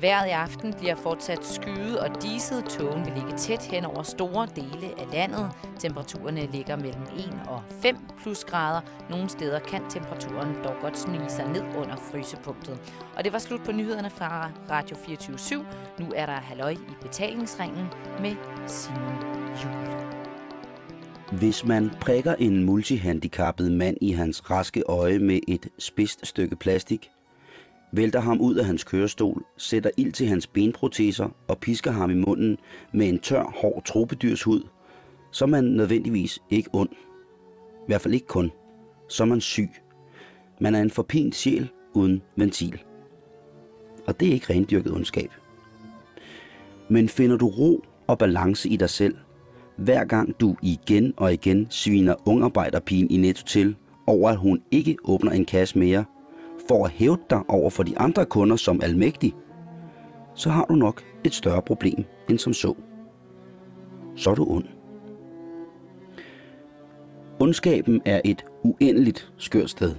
Vejret i aften bliver fortsat skyet og diset. Tågen vil ligge tæt hen over store dele af landet. Temperaturerne ligger mellem 1 og 5 plus grader. Nogle steder kan temperaturen dog godt snige sig ned under frysepunktet. Og det var slut på nyhederne fra Radio 24 /7. Nu er der halløj i betalingsringen med Simon Juhl. Hvis man prikker en multihandicappet mand i hans raske øje med et spidst stykke plastik, vælter ham ud af hans kørestol, sætter ild til hans benproteser og pisker ham i munden med en tør, hård tropedyrshud, så er man nødvendigvis ikke ond. I hvert fald ikke kun. Så er man syg. Man er en forpint sjæl uden ventil. Og det er ikke rendyrket ondskab. Men finder du ro og balance i dig selv, hver gang du igen og igen sviner ungarbejderpigen i Netto til, over at hun ikke åbner en kasse mere, for at hævde dig over for de andre kunder som almægtig, så har du nok et større problem end som så. Så er du ond. Ondskaben er et uendeligt skørt sted.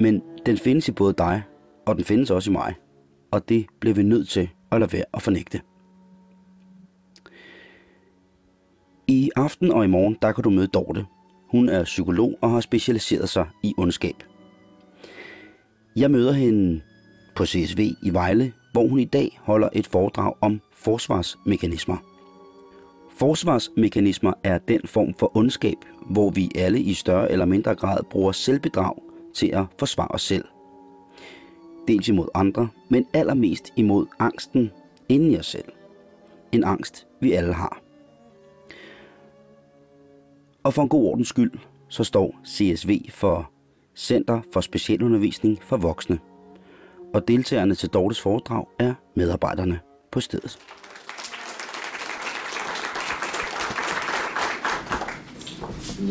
Men den findes i både dig, og den findes også i mig. Og det bliver vi nødt til at lade være at fornægte. I aften og i morgen, der kan du møde Dorte. Hun er psykolog og har specialiseret sig i ondskab. Jeg møder hende på CSV i Vejle, hvor hun i dag holder et foredrag om forsvarsmekanismer. Forsvarsmekanismer er den form for ondskab, hvor vi alle i større eller mindre grad bruger selvbedrag til at forsvare os selv. Dels imod andre, men allermest imod angsten inden i os selv. En angst, vi alle har. Og for en god ordens skyld, så står CSV for Center for Specialundervisning for Voksne. Og deltagerne til Dortes foredrag er medarbejderne på stedet.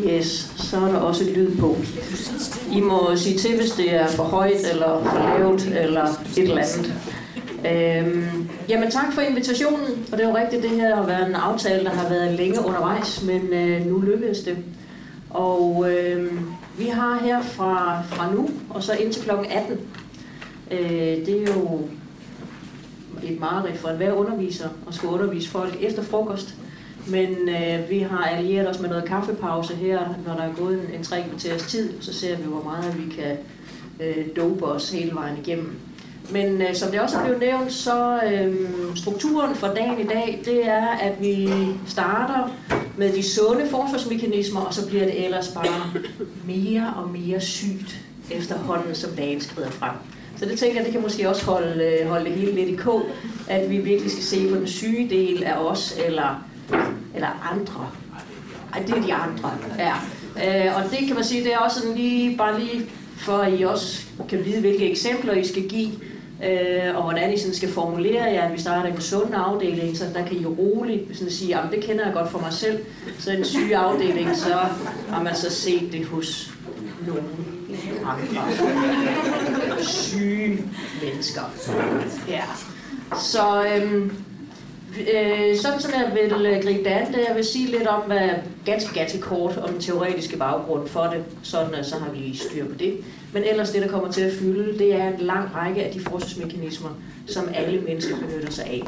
Yes, så er der også lyd på. I må sige til, hvis det er for højt eller for lavt eller et eller andet. Øhm, jamen tak for invitationen, og det er jo rigtigt, det her har været en aftale, der har været længe undervejs, men øh, nu lykkedes det. Og øh, vi har her fra, fra nu og så indtil kl. 18. Øh, det er jo et mareridt for enhver underviser at skulle undervise folk efter frokost. Men øh, vi har allieret os med noget kaffepause her, når der er gået en, en tre kvarters tid, så ser vi, hvor meget vi kan øh, dope os hele vejen igennem. Men øh, som det også er blevet nævnt, så øh, strukturen for dagen i dag, det er, at vi starter med de sunde forsvarsmekanismer, og så bliver det ellers bare mere og mere sygt efterhånden, som dagen skrider frem. Så det tænker jeg, det kan måske også holde, øh, holde det hele lidt i kog, at vi virkelig skal se på den syge del af os, eller, eller andre. Ej, det er de andre, ja. Øh, og det kan man sige, det er også sådan lige, bare lige for at I også kan vide, hvilke eksempler I skal give, øh, og hvordan I sådan skal formulere jer, at vi starter en sund afdeling, så der kan I roligt sådan sige, at det kender jeg godt for mig selv. Så en syg afdeling, så har man så set det hos nogen andre syge mennesker. Ja. Så øhm, øh, sådan som jeg vil øh, gribe det an, det jeg vil sige lidt om, hvad ganske, ganske kort om den teoretiske baggrund for det, sådan at så har vi styr på det. Men ellers det, der kommer til at fylde, det er en lang række af de forsvarsmekanismer, som alle mennesker benytter sig af.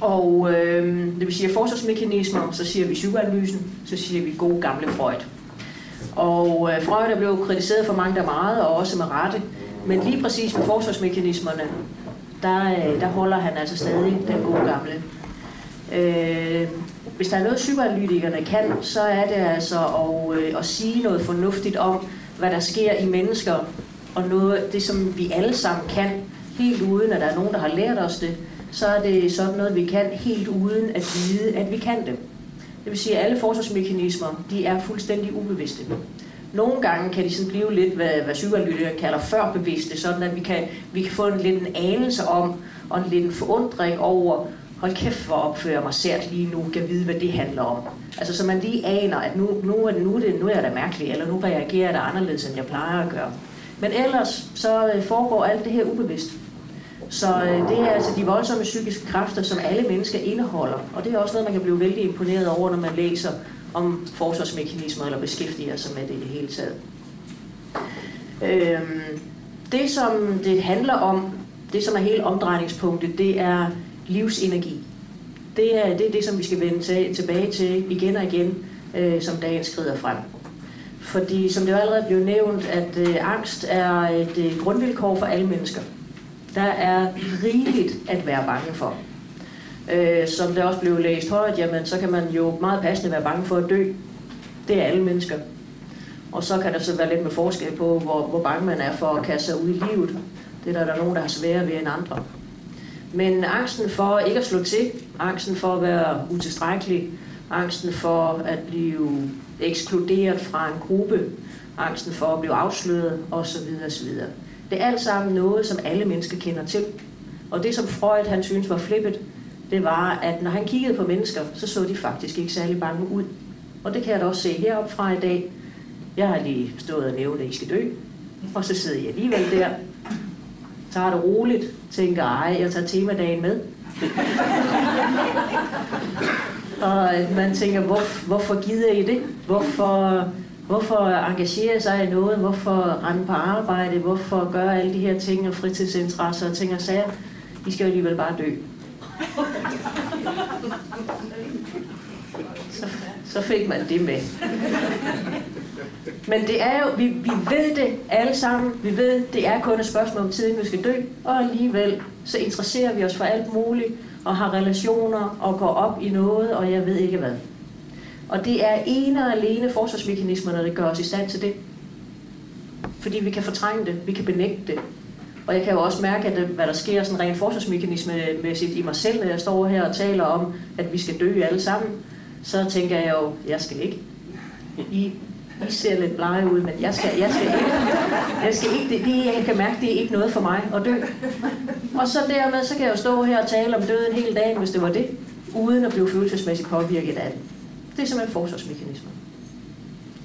Og øh, det vil sige, at forsvarsmekanismer, så siger vi psykoanalysen, så siger vi god gamle Freud. Og øh, Freud er blevet kritiseret for mange der meget, og også med rette. Men lige præcis med forsvarsmekanismerne, der, øh, der holder han altså stadig den gode gamle. Øh, hvis der er noget, psykoanalytikerne kan, så er det altså at, øh, at sige noget fornuftigt om, hvad der sker i mennesker, og noget, det som vi alle sammen kan, helt uden at der er nogen, der har lært os det, så er det sådan noget, vi kan helt uden at vide, at vi kan det. Det vil sige, at alle forsvarsmekanismer, de er fuldstændig ubevidste. Nogle gange kan de sådan blive lidt, hvad, hvad psykoanalytikere kalder førbevidste, sådan at vi kan, vi kan få en lidt en anelse om, og en lidt en forundring over, hold kæft, hvor opfører mig sært lige nu, kan vide, hvad det handler om. Altså, så man lige aner, at nu, nu, er, nu, det, nu er jeg da mærkelig, eller nu reagerer jeg da anderledes, end jeg plejer at gøre. Men ellers, så øh, foregår alt det her ubevidst. Så øh, det er altså de voldsomme psykiske kræfter, som alle mennesker indeholder. Og det er også noget, man kan blive vældig imponeret over, når man læser om forsvarsmekanismer eller beskæftiger sig med det i det hele taget. Øhm, det, som det handler om, det, som er hele omdrejningspunktet, det er livsenergi. Det er det, er det som vi skal vende tilbage til igen og igen, øh, som dagen skrider frem. Fordi som det jo allerede blev nævnt, at øh, angst er et øh, grundvilkår for alle mennesker. Der er rigeligt at være bange for. Øh, som det også blev læst højt, jamen så kan man jo meget passende være bange for at dø. Det er alle mennesker. Og så kan der så være lidt med forskel på, hvor, hvor bange man er for at kaste sig ud i livet. Det er der, der er nogen, der har sværere ved end andre. Men angsten for ikke at slå til, angsten for at være utilstrækkelig, angsten for at blive ekskluderet fra en gruppe, angsten for at blive afsløret osv. osv. Det er alt sammen noget, som alle mennesker kender til. Og det, som Freud han synes var flippet, det var, at når han kiggede på mennesker, så så de faktisk ikke særlig bange ud. Og det kan jeg da også se heroppe fra i dag. Jeg har lige stået og nævnt, at I skal dø. Og så sidder jeg alligevel der, tager det roligt, tænker, ej, jeg tager temadagen med. og øh, man tænker, hvor, hvorfor gider I det? Hvorfor, hvorfor engagere sig i noget? Hvorfor rende på arbejde? Hvorfor gøre alle de her ting og fritidsinteresser og ting og sager? I skal jo alligevel bare dø. Så, så fik man det med. Men det er jo, vi, vi ved det alle sammen. Vi ved, det er kun et spørgsmål om tiden, vi skal dø. Og alligevel, så interesserer vi os for alt muligt, og har relationer, og går op i noget, og jeg ved ikke hvad. Og det er ene og alene forsvarsmekanismerne, der gør os i stand til det. Fordi vi kan fortrænge det, vi kan benægte det. Og jeg kan jo også mærke, at øh, hvad der sker sådan rent forsvarsmekanismemæssigt i mig selv, når jeg står her og taler om, at vi skal dø alle sammen. Så tænker jeg jo, jeg skal ikke. I i ser lidt blege ud, men jeg skal, jeg skal ikke, jeg skal ikke det, det, jeg kan mærke, det er ikke noget for mig at dø. Og så dermed, så kan jeg jo stå her og tale om døden hele dagen, hvis det var det, uden at blive følelsesmæssigt påvirket af det. Det er simpelthen forsvarsmekanisme.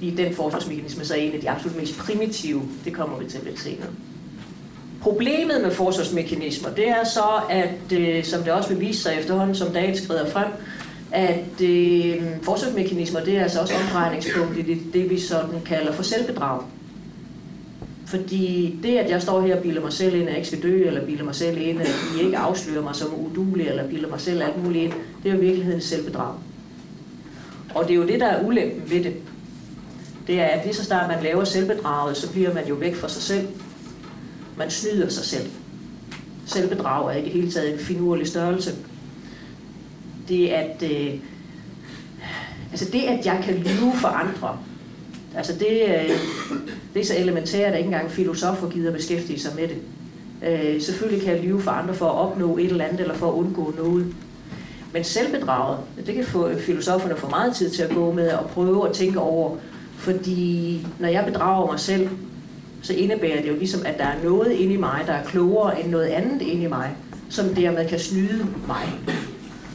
I den forsvarsmekanisme, så er en af de absolut mest primitive, det kommer vi til lidt senere. Problemet med forsvarsmekanismer, det er så, at øh, som det også vil vise sig efterhånden, som dagen skrider frem, at øh, forsvarsmekanismer, det er altså også omdrejningspunkt i det, det, vi sådan kalder for selvbedrag. Fordi det, at jeg står her og bilder mig selv ind, at jeg ikke skal dø, eller bilder mig selv ind, at I ikke afslører mig som udulig, eller bilder mig selv alt muligt ind, det er jo i virkeligheden selvbedrag. Og det er jo det, der er ulempen ved det. Det er, at lige så snart man laver selvbedraget, så bliver man jo væk fra sig selv. Man snyder sig selv. Selvbedrag er ikke hele taget en finurlig størrelse det at, øh, altså det, at jeg kan lyve for andre, altså det, øh, det er så elementært, at ikke engang filosofer gider beskæftige sig med det. Øh, selvfølgelig kan jeg lyve for andre for at opnå et eller andet, eller for at undgå noget. Men selvbedraget, det kan få øh, filosoferne for meget tid til at gå med at prøve at tænke over, fordi når jeg bedrager mig selv, så indebærer det jo ligesom, at der er noget inde i mig, der er klogere end noget andet inde i mig, som dermed kan snyde mig.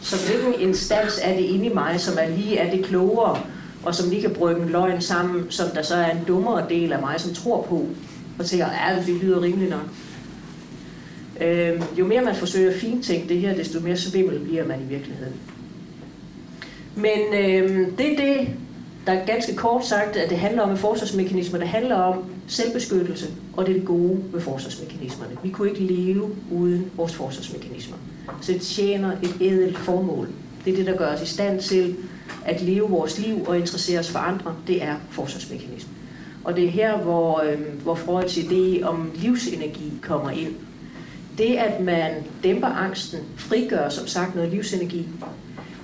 Så hvilken instans er det inde i mig, som er lige er det klogere, og som lige kan brygge en løgn sammen, som der så er en dummere del af mig, som tror på, og tænker, at det lyder rimeligt nok. Øh, jo mere man forsøger at fintænke det her, desto mere svimmel bliver man i virkeligheden. Men øh, det er det, der er ganske kort sagt, at det handler om en forsvarsmekanisme, det handler om selvbeskyttelse, og det er det gode ved forsvarsmekanismerne. Vi kunne ikke leve uden vores forsvarsmekanismer. Så det tjener et ædelt formål. Det er det, der gør os i stand til at leve vores liv og interessere os for andre. Det er forsvarsmekanismen. Og det er her, hvor, øh, hvor Freuds idé om livsenergi kommer ind. Det, at man dæmper angsten, frigør som sagt noget livsenergi,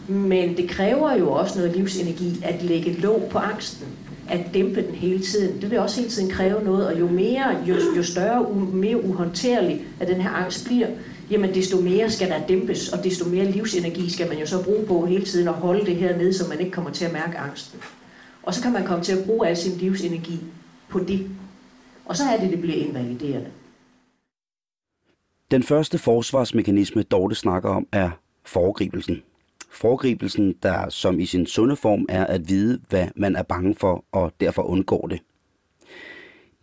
men det kræver jo også noget livsenergi at lægge låg på angsten, at dæmpe den hele tiden. Det vil også hele tiden kræve noget, og jo mere, jo, jo større, mere uhåndterlig at den her angst bliver, jamen desto mere skal der dæmpes, og desto mere livsenergi skal man jo så bruge på hele tiden at holde det her nede, så man ikke kommer til at mærke angsten. Og så kan man komme til at bruge al sin livsenergi på det. Og så er det, det bliver invaliderende. Den første forsvarsmekanisme, Dorte snakker om, er foregribelsen. Foregribelsen, der som i sin sunde form er at vide, hvad man er bange for, og derfor undgår det.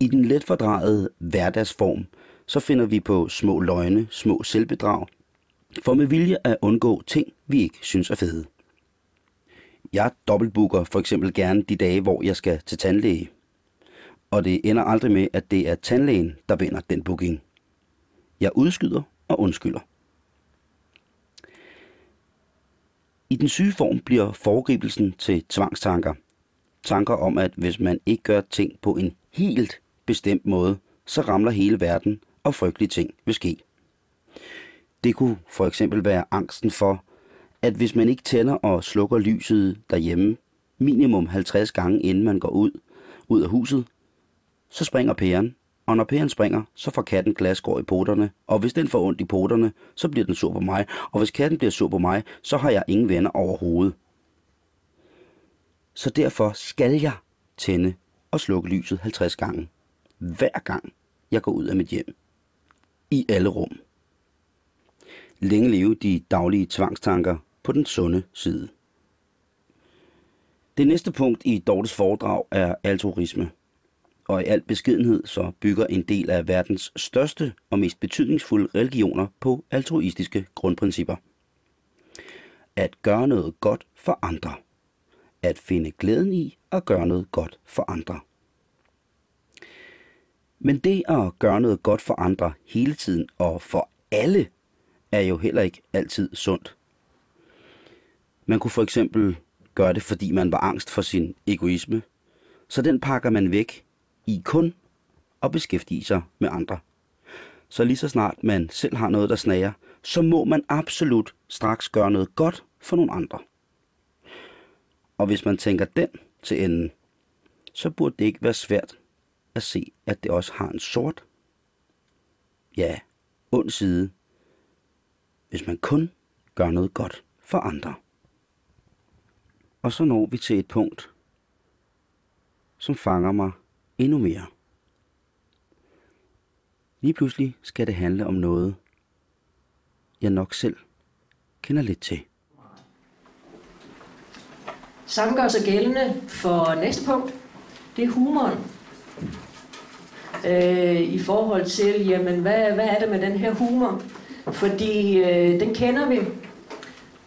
I den let fordrejede hverdagsform, så finder vi på små løgne, små selvbedrag, for med vilje at undgå ting, vi ikke synes er fede. Jeg dobbeltbooker for eksempel gerne de dage, hvor jeg skal til tandlæge. Og det ender aldrig med, at det er tandlægen, der vinder den booking. Jeg udskyder og undskylder. I den syge form bliver foregribelsen til tvangstanker. Tanker om, at hvis man ikke gør ting på en helt bestemt måde, så ramler hele verden, og frygtelige ting vil ske. Det kunne for eksempel være angsten for, at hvis man ikke tænder og slukker lyset derhjemme minimum 50 gange inden man går ud, ud af huset, så springer pæren, og når pæren springer, så får katten glasgård i poterne, og hvis den får ondt i poterne, så bliver den sur på mig, og hvis katten bliver sur på mig, så har jeg ingen venner overhovedet. Så derfor skal jeg tænde og slukke lyset 50 gange, hver gang jeg går ud af mit hjem. I alle rum. Længe leve de daglige tvangstanker på den sunde side. Det næste punkt i Dortes foredrag er altruisme. Og i al beskedenhed så bygger en del af verdens største og mest betydningsfulde religioner på altruistiske grundprincipper. At gøre noget godt for andre. At finde glæden i at gøre noget godt for andre. Men det at gøre noget godt for andre hele tiden og for alle, er jo heller ikke altid sundt. Man kunne for eksempel gøre det, fordi man var angst for sin egoisme, så den pakker man væk i kun at beskæftige sig med andre. Så lige så snart man selv har noget, der snager, så må man absolut straks gøre noget godt for nogle andre. Og hvis man tænker den til enden, så burde det ikke være svært at se, at det også har en sort, ja, ond side, hvis man kun gør noget godt for andre. Og så når vi til et punkt, som fanger mig endnu mere. Lige pludselig skal det handle om noget, jeg nok selv kender lidt til. Samme gør sig gældende for næste punkt. Det er humoren. Øh, I forhold til, jamen, hvad, hvad er det med den her humor? Fordi øh, den kender vi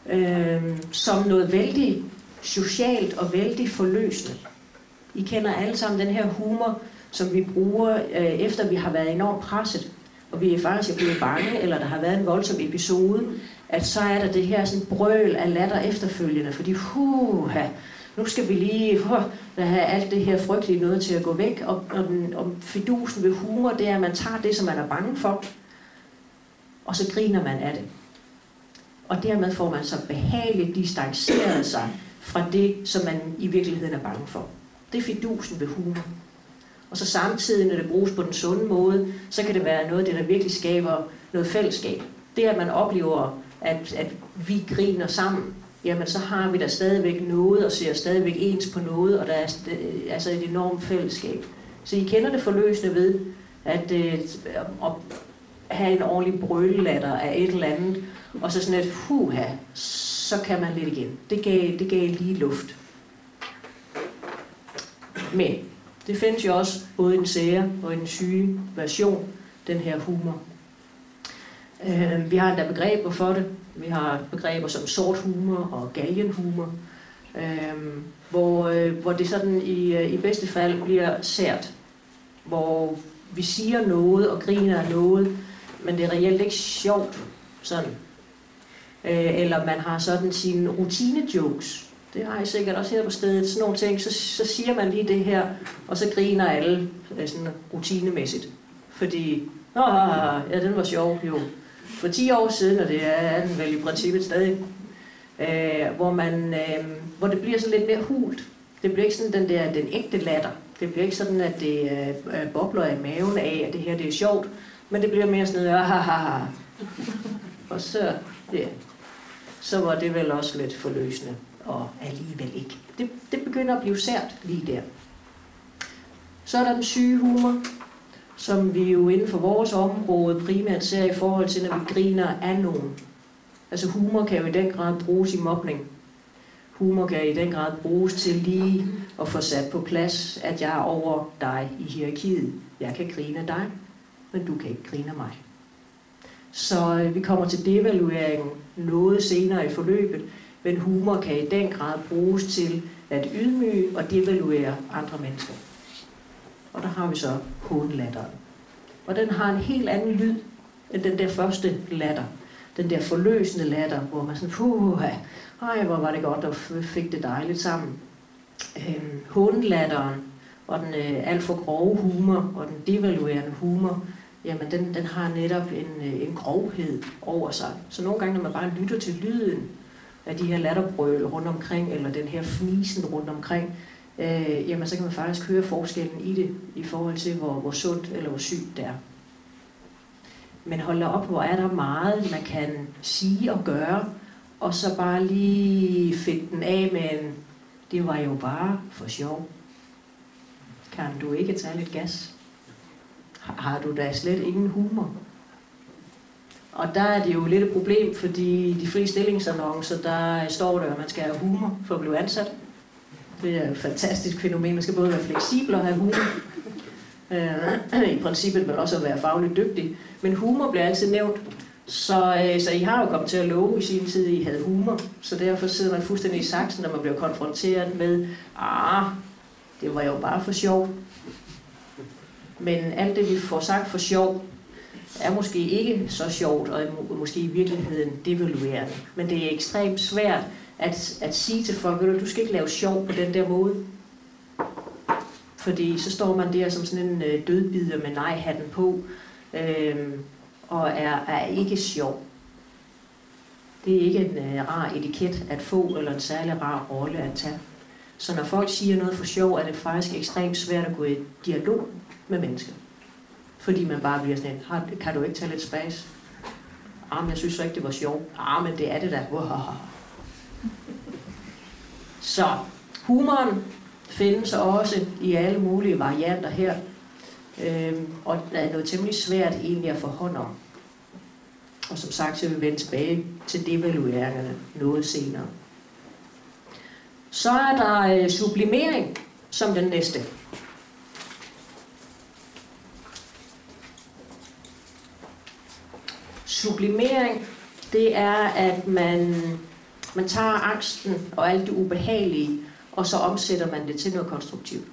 øh, som noget vældig socialt og vældig forløsende. I kender alle sammen den her humor, som vi bruger, øh, efter vi har været enormt presset, og vi er faktisk blevet bange, eller der har været en voldsom episode, at så er der det her sådan brøl af latter efterfølgende, fordi huha, nu skal vi lige huh, have alt det her frygtelige noget til at gå væk, og, og, den, og fidusen ved humor, det er, at man tager det, som man er bange for, og så griner man af det. Og dermed får man så behageligt distanceret sig fra det, som man i virkeligheden er bange for. Det er fidusen ved humor. Og så samtidig, når det bruges på den sunde måde, så kan det være noget af det, der virkelig skaber noget fællesskab. Det, at man oplever, at, at vi griner sammen, jamen så har vi da stadigvæk noget, og ser stadigvæk ens på noget, og der er altså et enormt fællesskab. Så I kender det forløsende ved, at, øh, at have en ordentlig brølelatter af et eller andet, og så sådan et huha, så kan man lidt igen. Det gav, det gav lige luft. Men det findes jo også både i den sære og i den syge version, den her humor. Øh, vi har endda begreber for det. Vi har begreber som sort humor og galgenhumor, øh, hvor, øh, hvor det sådan i, øh, i bedste fald bliver sært. Hvor vi siger noget og griner af noget, men det er reelt ikke sjovt sådan. Øh, eller man har sådan sine rutinejokes, det har I sikkert også her på stedet, sådan nogle ting, så, så siger man lige det her, og så griner alle øh, sådan rutinemæssigt. Fordi, Åh, ja, den var sjov, jo. For 10 år siden, og det er den vel i princippet stadig, øh, hvor, man, øh, hvor det bliver så lidt mere hult. Det bliver ikke sådan den der, den ægte latter. Det bliver ikke sådan, at det øh, øh bobler i maven af, at det her det er sjovt, men det bliver mere sådan noget, ah, ha. Og så, ja, så var det vel også lidt forløsende og alligevel ikke. Det, det begynder at blive sært lige der. Så er der den syge humor, som vi jo inden for vores område primært ser i forhold til, når vi griner af nogen. Altså humor kan jo i den grad bruges i mobning. Humor kan i den grad bruges til lige at få sat på plads, at jeg er over dig i hierarkiet. Jeg kan grine af dig, men du kan ikke grine af mig. Så øh, vi kommer til devalueringen noget senere i forløbet, men humor kan i den grad bruges til at ydmyge og devaluere andre mennesker. Og der har vi så hånlatteren. Og den har en helt anden lyd, end den der første latter. Den der forløsende latter, hvor man sådan, puh, ej, hvor var det godt, og fik det dejligt sammen. Øhm, hundlatteren, og den øh, alt for grove humor, og den devaluerende humor, jamen den, den har netop en, øh, en grovhed over sig. Så nogle gange, når man bare lytter til lyden af de her latterbrøl rundt omkring, eller den her fnisen rundt omkring, øh, jamen så kan man faktisk høre forskellen i det, i forhold til, hvor, hvor sundt eller hvor sygt det er. Men hold op, hvor er der meget, man kan sige og gøre, og så bare lige fedte den af med en, det var jo bare for sjov. Kan du ikke tage lidt gas? Har du da slet ingen humor? Og der er det jo lidt et problem, fordi de frie stillingsannoncer, der står der, at man skal have humor for at blive ansat. Det er et fantastisk fænomen. Man skal både være fleksibel og have humor. Øh, I princippet vil også være fagligt dygtig. Men humor bliver altid nævnt. Så, øh, så I har jo kommet til at love i sin tid, at I havde humor. Så derfor sidder man fuldstændig i saksen, når man bliver konfronteret med, ah, det var jo bare for sjov. Men alt det, vi får sagt for sjov, er måske ikke så sjovt, og måske i virkeligheden devaluerende. Men det er ekstremt svært at, at sige til folk, at du skal ikke lave sjov på den der måde. Fordi så står man der som sådan en øh, dødbider med nej-hatten på, øh, og er, er ikke sjov. Det er ikke en øh, rar etiket at få, eller en særlig rar rolle at tage. Så når folk siger noget for sjov, er det faktisk ekstremt svært at gå i dialog med mennesker. Fordi man bare bliver sådan, kan du ikke tage lidt spas? Ah, men jeg synes så ikke, det var sjovt. Ah, men det er det da. Så humoren findes også i alle mulige varianter her. Øhm, og det er noget temmelig svært egentlig at få hånd om. Og som sagt, så vil vi vende tilbage til devalueringerne noget senere. Så er der øh, sublimering som den næste. Sublimering, det er, at man, man tager angsten og alt det ubehagelige, og så omsætter man det til noget konstruktivt.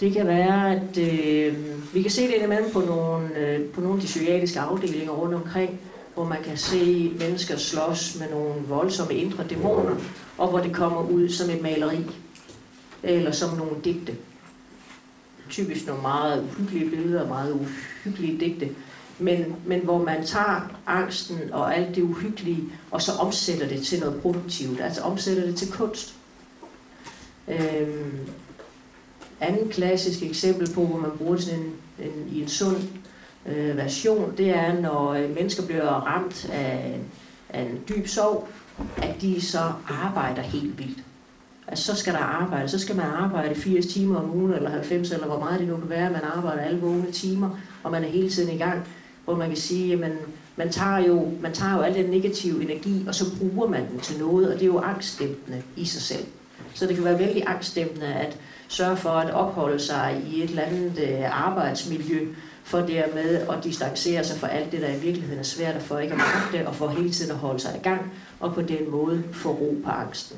Det kan være, at øh, vi kan se det indimellem på nogle, øh, på nogle af de psykiatriske afdelinger rundt omkring, hvor man kan se mennesker slås med nogle voldsomme indre dæmoner, og hvor det kommer ud som et maleri, eller som nogle digte. Typisk nogle meget uhyggelige billeder, meget uhyggelige digte, men, men hvor man tager angsten og alt det uhyggelige, og så omsætter det til noget produktivt, altså omsætter det til kunst. Øhm, anden klassisk eksempel på, hvor man bruger sådan en, en, i en sund øh, version, det er, når øh, mennesker bliver ramt af, af en dyb sorg, at de så arbejder helt vildt. Altså så skal der arbejde, så skal man arbejde 80 timer om ugen, eller 90, eller hvor meget det nu kan være, man arbejder alle vågne timer, og man er hele tiden i gang, hvor man kan sige, at man, man, tager jo, man tager jo al den negative energi, og så bruger man den til noget, og det er jo angstdæmpende i sig selv. Så det kan være vældig angstdæmpende at sørge for at opholde sig i et eller andet øh, arbejdsmiljø, for dermed at distancere sig fra alt det, der i virkeligheden er svært, for ikke at magte, og for hele tiden at holde sig i gang, og på den måde få ro på angsten.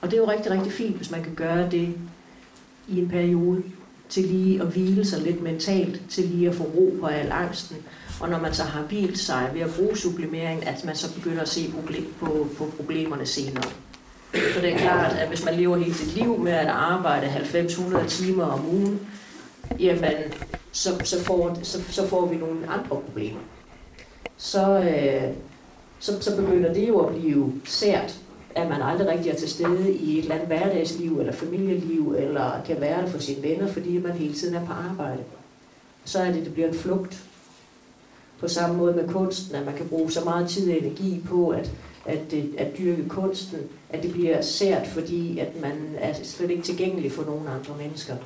Og det er jo rigtig, rigtig fint, hvis man kan gøre det i en periode, til lige at hvile sig lidt mentalt, til lige at få ro på al angsten. Og når man så har hvilt sig ved at bruge sublimering, at man så begynder at se på, på problemerne senere. Så det er klart, at hvis man lever hele sit liv med at arbejde 90-100 timer om ugen, jamen, så, så, får, så, så får vi nogle andre problemer. Så, øh, så, så begynder det jo at blive sært, at man aldrig rigtig er til stede i et eller andet hverdagsliv eller familieliv, eller kan være det for sine venner, fordi man hele tiden er på arbejde. Så er det, det bliver en flugt. På samme måde med kunsten, at man kan bruge så meget tid og energi på at, at, øh, at dyrke kunsten, at det bliver sært, fordi at man er slet ikke tilgængelig for nogen andre mennesker.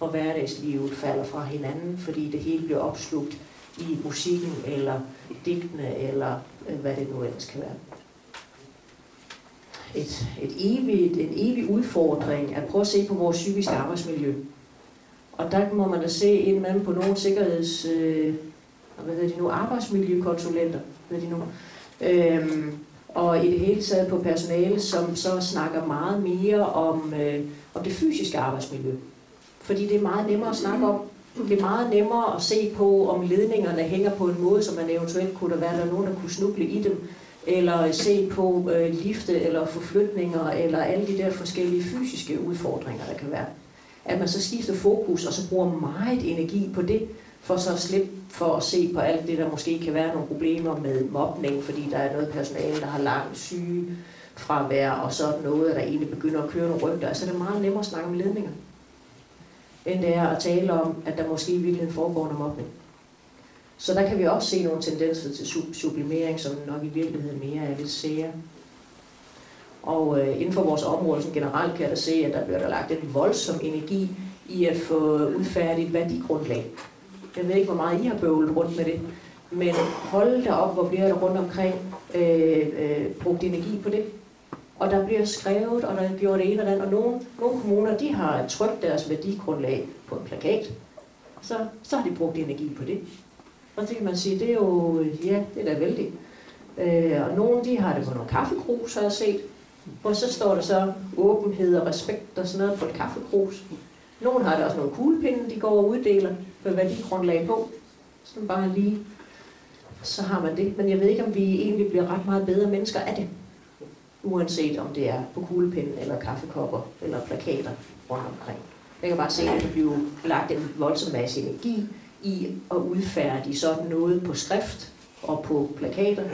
Og hverdagslivet falder fra hinanden, fordi det hele bliver opslugt i musikken, eller digtene, eller øh, hvad det nu ellers kan være et, et evigt, en evig udfordring at prøve at se på vores psykiske arbejdsmiljø. Og der må man da se indimellem på nogle sikkerheds... Øh, hvad hedder de nu? Arbejdsmiljøkonsulenter, hvad de nu? Øhm, og i det hele taget på personale, som så snakker meget mere om, øh, om det fysiske arbejdsmiljø. Fordi det er meget nemmere at snakke om, det er meget nemmere at se på, om ledningerne hænger på en måde, som man eventuelt kunne der være der nogen, der kunne snuble i dem, eller se på øh, lifte eller forflytninger, eller alle de der forskellige fysiske udfordringer, der kan være. At man så skifter fokus, og så bruger meget energi på det, for så at slippe for at se på alt det, der måske kan være nogle problemer med mobning, fordi der er noget personale, der har langt syge fravær, og sådan noget, der egentlig begynder at køre nogle rygter. Altså det er meget nemmere at snakke om ledninger, end det er at tale om, at der måske i virkeligheden foregår noget mobning. Så der kan vi også se nogle tendenser til sublimering, som nok i virkeligheden mere er lidt sære. Og øh, inden for vores område sådan generelt kan jeg da se, at der bliver der lagt en voldsom energi i at få udfærdigt værdigrundlag. Jeg ved ikke, hvor meget I har bøvlet rundt med det, men hold da op, hvor bliver der rundt omkring øh, øh, brugt energi på det. Og der bliver skrevet, og der er gjort det ene og andet. Og nogle, nogle kommuner, de har trykt deres værdigrundlag på en plakat. Så, så har de brugt energi på det. Og det kan man sige, det er jo, ja, det er da vældig. Øh, og nogle, de har det på nogle kaffekrus, har jeg set. Og så står der så åbenhed og respekt og sådan noget på et kaffekrus. Nogle har det også nogle kuglepinde, de går og uddeler på værdigrundlag på. Sådan bare lige, så har man det. Men jeg ved ikke, om vi egentlig bliver ret meget bedre mennesker af det. Uanset om det er på kuglepinden, eller kaffekopper, eller plakater rundt omkring. Jeg kan bare se, at der bliver lagt en voldsom masse energi i at udfærdige sådan noget på skrift og på plakater,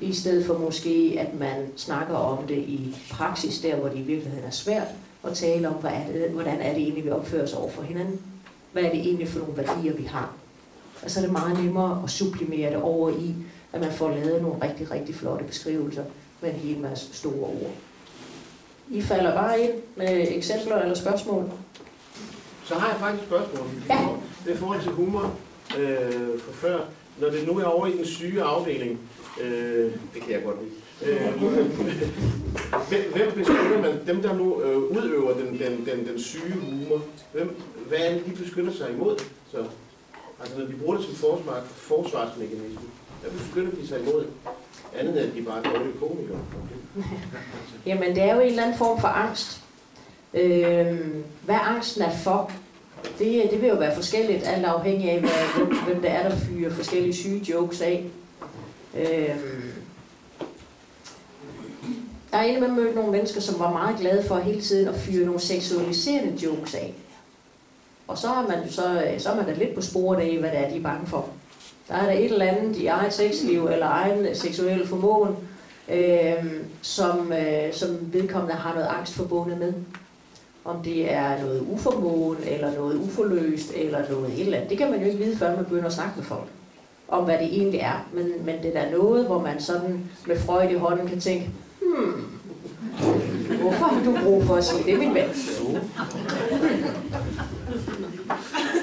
i stedet for måske, at man snakker om det i praksis, der hvor det i virkeligheden er svært, at tale om, hvad er det, hvordan er det egentlig, vi opfører os over for hinanden. Hvad er det egentlig for nogle værdier, vi har. Og så er det meget nemmere at sublimere det over i, at man får lavet nogle rigtig, rigtig flotte beskrivelser med en hel masse store ord. I falder bare ind med eksempler eller spørgsmål. Så har jeg faktisk spørgsmål. Ja. Det er forhold til humor øh, for før. Når det nu er over i den syge afdeling, øh, det kan jeg godt lide. Øh, hvem, hvem beskytter man? Dem, der nu øh, udøver den, den, den, den syge humor, hvem, hvad er det, de beskytter sig imod? Så, altså, når de bruger det som forsvar, forsvarsmekanisme, hvad beskytter de sig imod? Andet end, at de bare er dårlige komikere. Jamen, det er jo en eller anden form for angst. Øh, hvad angsten er for, det, øh, det vil jo være forskelligt, alt afhængig af, hvad, hvem, hvem det er, der fyrer forskellige syge jokes af. Øh, jeg har indimellem mødt nogle mennesker, som var meget glade for hele tiden at fyre nogle seksualiserende jokes af. Og så er man, så, øh, så er man da lidt på sporet af, hvad det er, de er bange for. Der er der et eller andet i eget sexliv eller egen øh, seksuel formåen, øh, som, øh, som vedkommende har noget angst forbundet med. Om det er noget uformål, eller noget uforløst, eller noget et eller andet. Det kan man jo ikke vide, før man begynder at snakke med folk om, hvad det egentlig er. Men, men det er da noget, hvor man sådan med frøjt i hånden kan tænke, hmm, hvorfor har du brug for at sige det, min ven?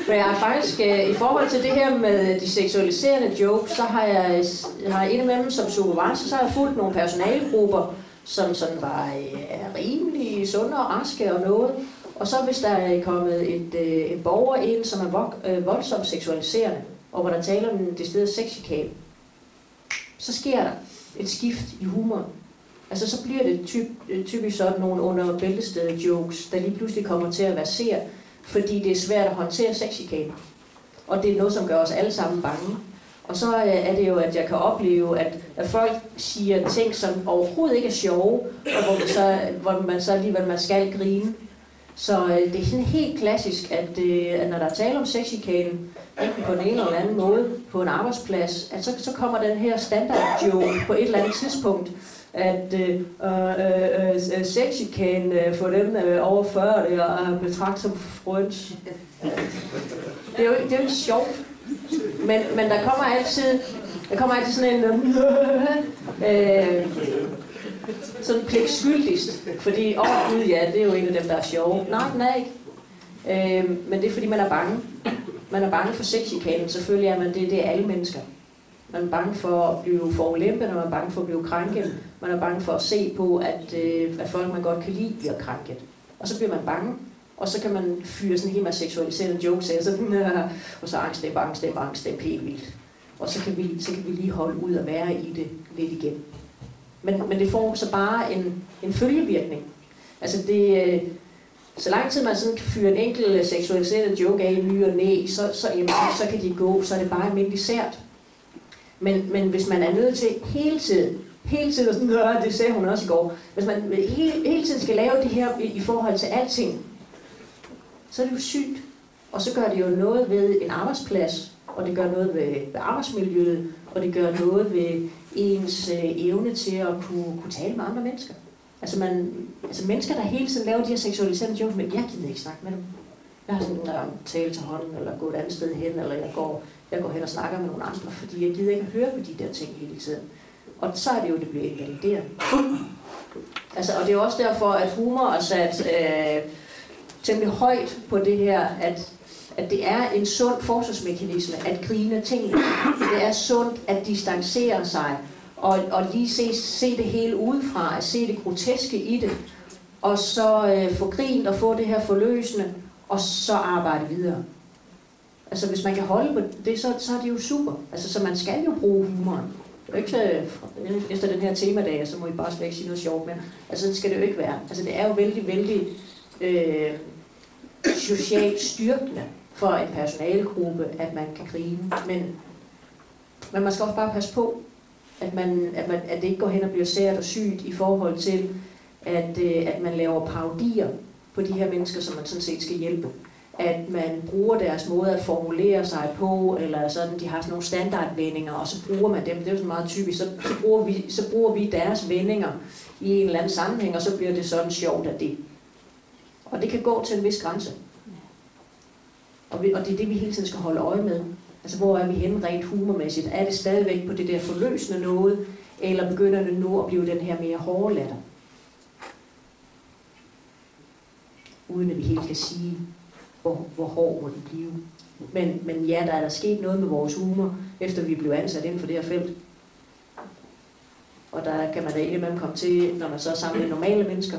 Men jeg har faktisk, øh, i forhold til det her med de seksualiserende jokes, så har jeg, jeg har indimellem som supervisor, så har jeg fulgt nogle personalegrupper, som sådan var øh, rimelig sunde og raske og noget. Og så hvis der er kommet et, øh, en borger ind, som er vok, øh, voldsomt seksualiserende, og hvor der taler om det sted sexikab, så sker der et skift i humoren. Altså så bliver det typ, øh, typisk sådan nogle under bæltestedet jokes, der lige pludselig kommer til at være fordi det er svært at håndtere sexikaber. Og det er noget, som gør os alle sammen bange. Og så er det jo, at jeg kan opleve, at, at folk siger ting, som overhovedet ikke er sjove, og hvor man så, hvor man så alligevel man skal grine. Så øh, det er sådan helt klassisk, at, øh, at når der er tale om sexikanen, enten på den ene eller den anden måde, på en arbejdsplads, at så, så kommer den her standard joke på et eller andet tidspunkt, at øh, øh, øh, sexikan øh, for dem øh, over 40 det er betragtet som frøns. Det er jo, det er jo ikke sjovt. Men, men der kommer altid, der kommer altid sådan en, øh, sådan pligtskyldigst. fordi, åh oh, gud ja, det er jo en af dem, der er sjove. Nej, den er ikke. Øh, men det er fordi, man er bange. Man er bange for sexchikanen. selvfølgelig er man det, det er alle mennesker. Man er bange for at blive forulempet, og man er bange for at blive krænket. Man er bange for at se på, at, øh, at folk, man godt kan lide, bliver krænket. Og så bliver man bange, og så kan man fyre sådan en hel masse seksualiserede jokes af, så, og så angst, det angst, det angst, det helt vildt. Og så kan, vi, så kan vi lige holde ud og være i det lidt igen. Men, men det får så bare en, en følgevirkning. Altså det, øh, Så lang tid man sådan kan fyre en enkelt øh, seksualiseret joke af i ny og næ, så, så, jamen, så kan de gå, så er det bare almindeligt sært. Men, men hvis man er nødt til hele tiden, hele tiden, og sådan, det sagde hun også i går, hvis man hele, hele tiden skal lave det her i, i forhold til alting, så er det jo sygt. Og så gør det jo noget ved en arbejdsplads, og det gør noget ved, ved arbejdsmiljøet, og det gør noget ved ens øh, evne til at kunne, kunne tale med andre mennesker. Altså, man, altså mennesker, der hele tiden laver de her seksualiserende jokes, men jeg gider ikke snakke med dem. Jeg har sådan en tale til hånden, eller gå et andet sted hen, eller jeg går, jeg går hen og snakker med nogle andre, fordi jeg gider ikke at høre på de der ting hele tiden. Og så er det jo, det bliver invaliderende. Altså, og det er også derfor, at humor er sat øh, temmelig højt på det her, at, at det er en sund forsvarsmekanisme at grine tingene. Det er sundt at distancere sig og, og lige se, se det hele udefra, at se det groteske i det, og så øh, få grint og få det her forløsende, og så arbejde videre. Altså hvis man kan holde på det, så, så er det jo super. Altså så man skal jo bruge humoren. Det er ikke så, efter den her temadag, så må I bare slet ikke sige noget sjovt, men altså det skal det jo ikke være. Altså det er jo vældig, vældig øh, socialt styrkende for en personalegruppe, at man kan grine. Men, men man skal også bare passe på, at, man, at, man, at det ikke går hen og bliver sært og sygt i forhold til, at, øh, at man laver parodier på de her mennesker, som man sådan set skal hjælpe. At man bruger deres måde at formulere sig på, eller sådan, de har sådan nogle standardvendinger, og så bruger man dem, det er jo sådan meget typisk, så, så, bruger vi, så bruger vi deres vendinger i en eller anden sammenhæng, og så bliver det sådan sjovt af det. Og det kan gå til en vis grænse. Og, vi, og det er det, vi hele tiden skal holde øje med. Altså, hvor er vi henne rent humormæssigt? Er det stadigvæk på det der forløsende noget, eller begynder det nu at blive den her mere hårde latter? Uden at vi helt kan sige, hvor, hvor hård må det blive. Men, men ja, der er der sket noget med vores humor, efter vi blev ansat inden for det her felt. Og der kan man da indimellem komme til, når man så er sammen med normale mennesker,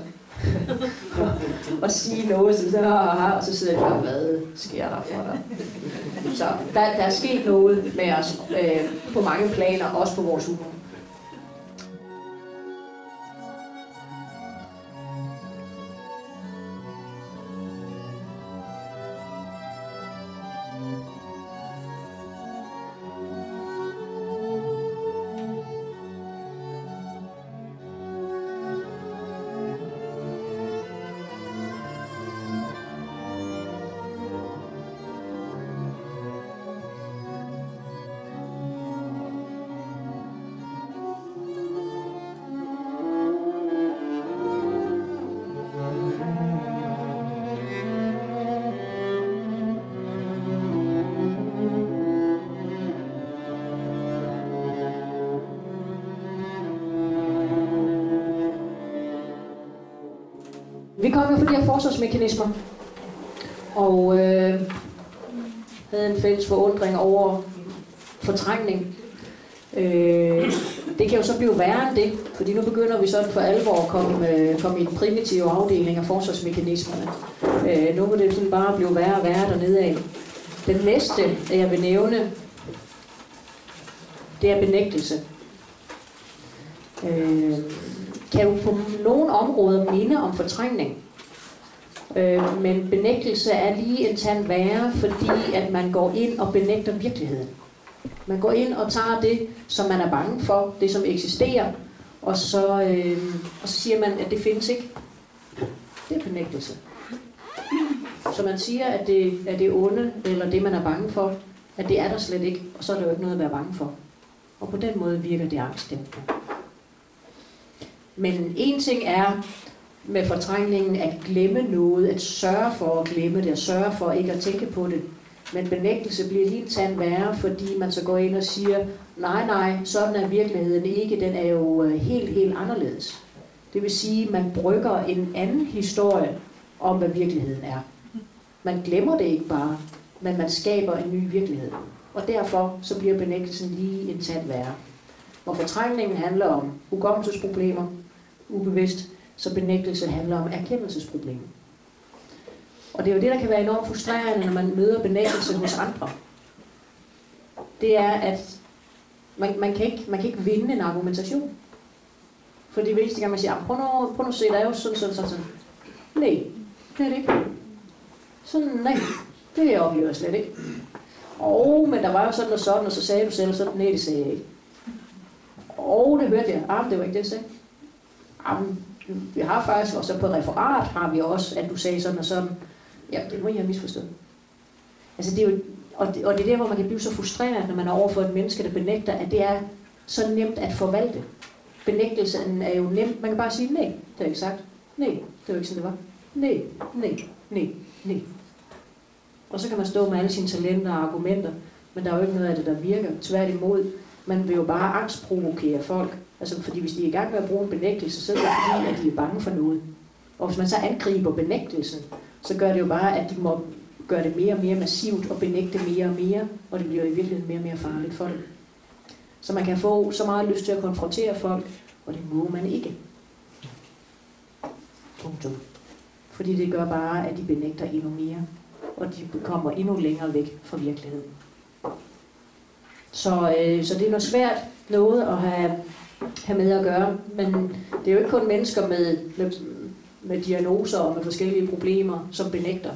og sige noget, så, så, og så sidder jeg bare, hvad sker der for dig? Så der, der er sket noget med os øh, på mange planer, også på vores humor. Nok være, fordi jeg har forsvarsmekanismer, og øh, havde en fælles forundring over fortrængning. Øh, det kan jo så blive værre end det, fordi nu begynder vi sådan for alvor at komme, øh, komme i den primitive afdeling af forsvarsmekanismerne. Øh, nu må det sådan bare blive værre og værre dernede af. Den næste, jeg vil nævne, det er benægtelse. Øh, kan jo på nogle områder minde om fortrængning. Øh, men benægtelse er lige en tand værre, fordi at man går ind og benægter virkeligheden. Man går ind og tager det, som man er bange for, det som eksisterer, og så, øh, og så siger man, at det findes ikke. Det er benægtelse. Så man siger, at det er det onde, eller det man er bange for, at det er der slet ikke, og så er der jo ikke noget at være bange for. Og på den måde virker det angstdæmpende. Men en ting er med fortrængningen at glemme noget, at sørge for at glemme det, at sørge for ikke at tænke på det. Men benægtelse bliver lige tand værre, fordi man så går ind og siger, nej, nej, sådan er virkeligheden ikke, den er jo øh, helt, helt anderledes. Det vil sige, at man brygger en anden historie om, hvad virkeligheden er. Man glemmer det ikke bare, men man skaber en ny virkelighed. Og derfor så bliver benægtelsen lige en tand værre. Hvor fortrængningen handler om hukommelsesproblemer, ubevidst, så benægtelse handler om erkendelsesproblemer. Og det er jo det, der kan være enormt frustrerende, når man møder benægtelse hos andre. Det er, at man, man, kan ikke, man kan ikke vinde en argumentation. For det eneste gang, man siger, ah, prøv nu, prøv nu at se, der er jo sådan, sådan, sådan, sådan. Nej, Det er det ikke. Sådan, nej, det oplever jeg slet ikke. Og, men der var jo sådan og sådan, og så sagde du selv sådan, nej, det sagde jeg ikke. Og det hørte jeg. Ah, det var ikke det, jeg sagde. Ah, vi har faktisk, og så på referat har vi også, at du sagde sådan og sådan. Ja, det må jeg have misforstået. Altså det er jo, og det, og det er der, hvor man kan blive så frustreret, når man er overfor et menneske, der benægter, at det er så nemt at forvalte. Benægtelsen er jo nem. Man kan bare sige, nej, det har jeg ikke sagt. Nej, det var ikke sådan, det var. Nej, nej, nej, nej. Og så kan man stå med alle sine talenter og argumenter, men der er jo ikke noget af det, der virker. Tværtimod, man vil jo bare angstprovokere folk. Altså, fordi hvis de er i gang med at bruge en benægtelse, så er det fordi, at de er bange for noget. Og hvis man så angriber benægtelsen, så gør det jo bare, at de må gøre det mere og mere massivt og benægte mere og mere, og det bliver i virkeligheden mere og mere farligt for dem. Så man kan få så meget lyst til at konfrontere folk, og det må man ikke. Punktum. Fordi det gør bare, at de benægter endnu mere, og de kommer endnu længere væk fra virkeligheden. Så, øh, så det er noget svært noget at have, have med at gøre, men det er jo ikke kun mennesker med, med, med diagnoser og med forskellige problemer, som benægter.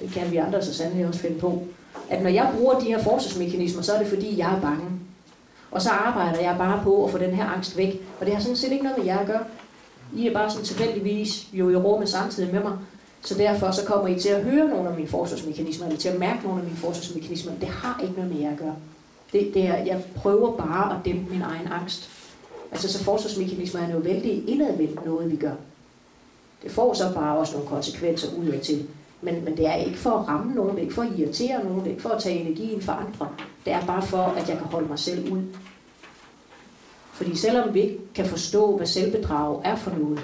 Det kan vi andre så sandelig også finde på. At når jeg bruger de her forsvarsmekanismer, så er det fordi, jeg er bange. Og så arbejder jeg bare på at få den her angst væk. Og det har sådan set ikke noget med jer at gøre. I er bare sådan tilfældigvis jo i rummet samtidig med mig. Så derfor så kommer I til at høre nogle af mine forsvarsmekanismer, eller til at mærke nogle af mine forsvarsmekanismer. Det har ikke noget med jer at gøre. Det, det er, jeg prøver bare at dæmpe min egen angst. Altså så forsvarsmekanismer er jo vældig indadvendt noget, vi gør. Det får så bare også nogle konsekvenser ud til. Men, men det er ikke for at ramme nogen, det er ikke for at irritere nogen, det er ikke for at tage energien fra andre. Det er bare for, at jeg kan holde mig selv ud. Fordi selvom vi ikke kan forstå, hvad selvbedrag er for noget,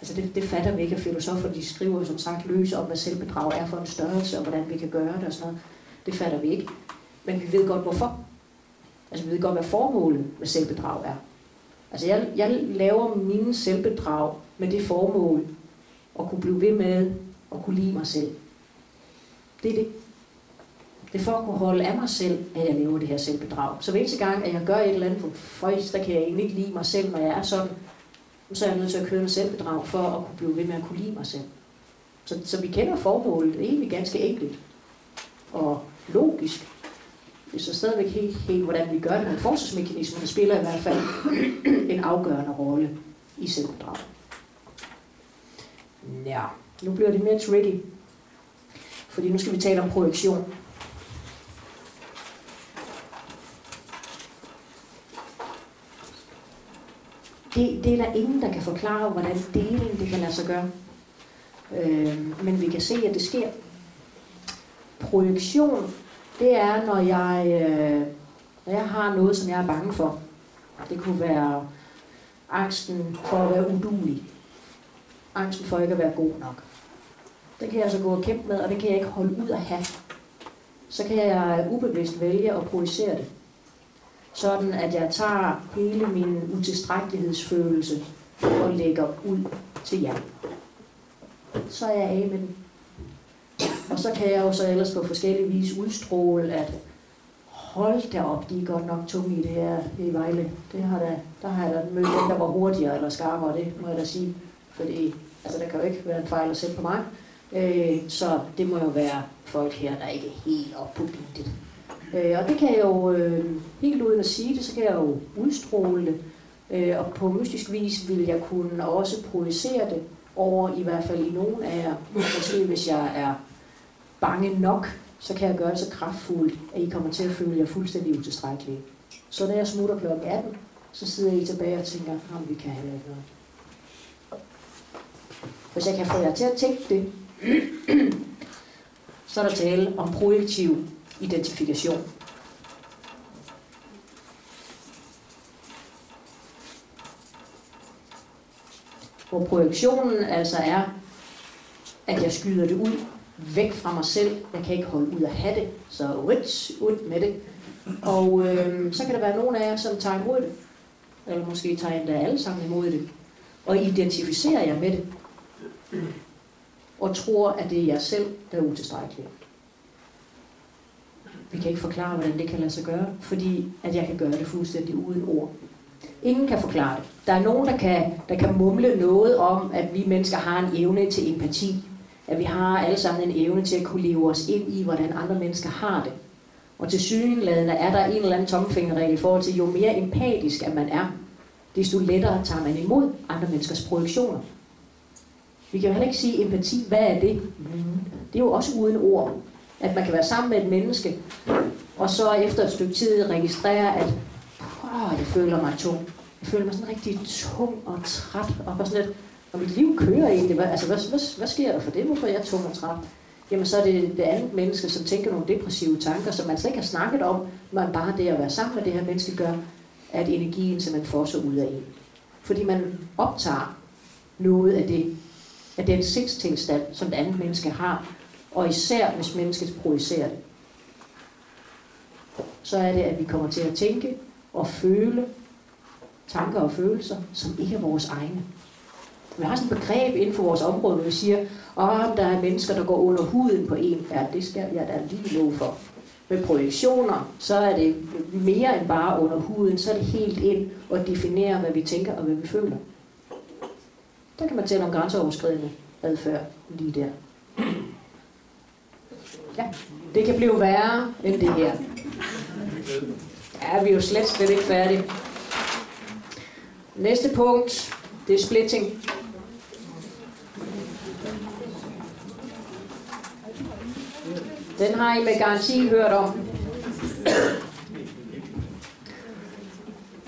altså det, det fatter vi ikke, at filosofer de skriver som sagt løs om, hvad selvbedrag er for en størrelse, og hvordan vi kan gøre det og sådan noget. Det fatter vi ikke. Men vi ved godt, hvorfor. Altså vi ved godt, hvad formålet med selvbedrag er. Altså jeg, jeg laver mine selvbedrag med det formål at kunne blive ved med at kunne lide mig selv. Det er det. Det er for at kunne holde af mig selv, at jeg lever det her selvbedrag. Så hver eneste gang, at jeg gør et eller andet, for der kan jeg egentlig ikke lide mig selv, når jeg er sådan, så er jeg nødt til at køre en selvbedrag for at kunne blive ved med at kunne lide mig selv. Så, så vi kender formålet, det er egentlig ganske enkelt og logisk. Det er så stadigvæk helt, helt, hvordan vi gør det, men forsvarsmekanismerne spiller i hvert fald en afgørende rolle i selvbedrag. Ja, nu bliver det mere tricky, fordi nu skal vi tale om projektion. Det, det er der ingen, der kan forklare, hvordan deling det kan lade sig gøre. Øh, men vi kan se, at det sker. Projektion, det er, når jeg, øh, når jeg har noget, som jeg er bange for. Det kunne være angsten for at være udulig. Angsten for ikke at være god nok. Den kan jeg altså gå og kæmpe med, og den kan jeg ikke holde ud at have. Så kan jeg ubevidst vælge at projicere det sådan at jeg tager hele min utilstrækkelighedsfølelse og lægger ud til jer. Så er jeg af med den. Og så kan jeg jo så ellers på forskellige vis udstråle, at hold da op, de er godt nok tunge i det her i Vejle. Det har da, der har jeg da mødt den, der var hurtigere eller skarpere, det må jeg da sige. Fordi altså, der kan jo ikke være en fejl at sætte på mig. Øh, så det må jo være folk her, der ikke er helt op på beatet. Øh, og det kan jeg jo, øh, helt uden at sige det, så kan jeg jo udstråle det. Øh, og på mystisk vis vil jeg kunne også projicere det over, i hvert fald i nogen af jer. Måske hvis jeg er bange nok, så kan jeg gøre det så kraftfuldt, at I kommer til at føle jer fuldstændig utilstrækkelige. Så når jeg smutter kl. 18, så sidder I tilbage og tænker, om vi kan heller ikke noget. Hvis jeg kan få jer til at tænke det, så er der tale om projektiv identifikation. Hvor projektionen altså er, at jeg skyder det ud væk fra mig selv. Jeg kan ikke holde ud at have det, så ud, ud med det. Og øh, så kan der være nogen af jer, som tager imod det. Eller måske tager endda alle sammen imod det. Og identificerer jer med det. Og tror, at det er jer selv, der er utilstrækkeligt. Vi kan ikke forklare, hvordan det kan lade sig gøre, fordi at jeg kan gøre det fuldstændig uden ord. Ingen kan forklare det. Der er nogen, der kan, der kan mumle noget om, at vi mennesker har en evne til empati at vi har alle sammen en evne til at kunne leve os ind i, hvordan andre mennesker har det. Og til synlædende er der en eller anden tomfingerregel i forhold til, jo mere empatisk at man er, desto lettere tager man imod andre menneskers projektioner. Vi kan jo heller ikke sige empati. Hvad er det? Det er jo også uden ord. At man kan være sammen med et menneske, og så efter et stykke tid registrere, at åh, jeg føler mig tung. Jeg føler mig sådan rigtig tung og træt, og sådan lidt, og mit liv kører egentlig. Hvad, altså, hvad, hvad, hvad sker der for det? Hvorfor er jeg tung og træt? Jamen, så er det det andet menneske, som tænker nogle depressive tanker, som man slet ikke har snakket om, men bare det at være sammen med det her menneske gør, at energien simpelthen får sig ud af en. Fordi man optager noget af det, af den sindstilstand, som det andet menneske har, og især hvis mennesket projicerer det. Så er det, at vi kommer til at tænke og føle tanker og følelser, som ikke er vores egne. Vi har sådan et begreb inden for vores område, hvor vi siger, at der er mennesker, der går under huden på en. Ja, det skal jeg da lige lov for. Med projektioner, så er det mere end bare under huden, så er det helt ind og definere, hvad vi tænker og hvad vi føler. Der kan man tale om grænseoverskridende adfærd lige der. Ja, det kan blive værre end det her. Ja, vi er jo slet, slet ikke færdige. Næste punkt, det er splitting. Den har I med garanti hørt om.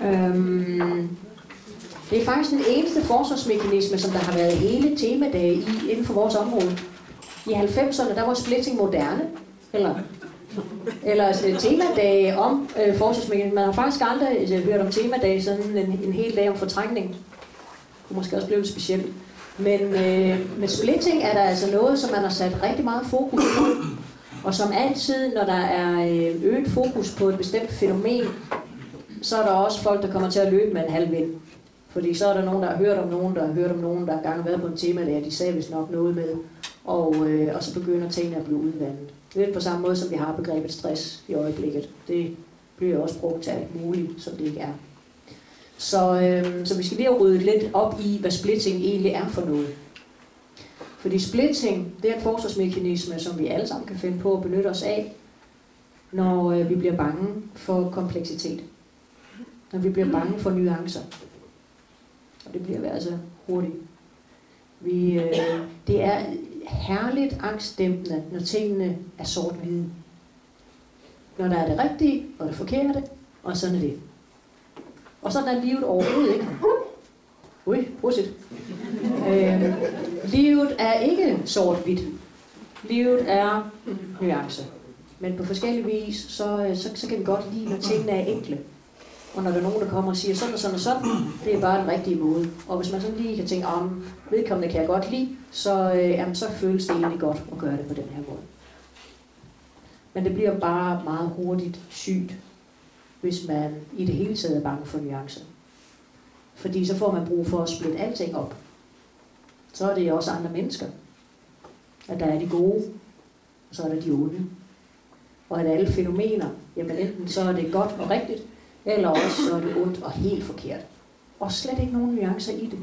Øhm, det er faktisk den eneste forsvarsmekanisme, som der har været hele temadage i inden for vores område. I 90'erne, der var splitting moderne, eller, eller altså, temadage om øh, forsvarsmekanisme. Man har faktisk aldrig øh, hørt om temadage, sådan en, en hel dag om fortrængning. Det kunne måske også blive lidt specielt. Men øh, med splitting er der altså noget, som man har sat rigtig meget fokus på. Og som altid, når der er øh, øget fokus på et bestemt fænomen, så er der også folk, der kommer til at løbe med en halv vind. Fordi så er der nogen, der har hørt om nogen, der har hørt om nogen, der har gang været på en tema, der de sagde vist nok noget med. Og, øh, og så begynder tingene at blive udvandet. Lidt på samme måde, som vi har begrebet stress i øjeblikket. Det bliver også brugt til alt muligt, som det ikke er. Så, øh, så vi skal lige have ryddet lidt op i, hvad splitting egentlig er for noget. Fordi splitting, det er en forsvarsmekanisme, som vi alle sammen kan finde på at benytte os af, når øh, vi bliver bange for kompleksitet. Når vi bliver bange for nuancer. Og det bliver vi altså hurtigt. Vi, øh, det er herligt angstdæmpende, når tingene er sort-hvide. Når der er det rigtige og det forkerte, og sådan er det. Og sådan er livet overhovedet ikke. Ui, prosit. Øh, livet er ikke sort-hvidt. Livet er nuance. Men på forskellige vis, så, øh, så, så kan vi godt lide, når tingene er enkle. Og når der er nogen, der kommer og siger sådan og sådan og sådan, det er bare den rigtige måde. Og hvis man sådan lige kan tænke, om vedkommende kan jeg godt lide, så, øh, jamen, så føles det egentlig godt at gøre det på den her måde. Men det bliver bare meget hurtigt sygt, hvis man i det hele taget er bange for nuancer. Fordi så får man brug for at splitte alting op. Så er det også andre mennesker. At der er de gode, og så er der de onde. Og at alle fænomener, jamen enten så er det godt og rigtigt, eller også så er det ondt og helt forkert. Og slet ikke nogen nuancer i det.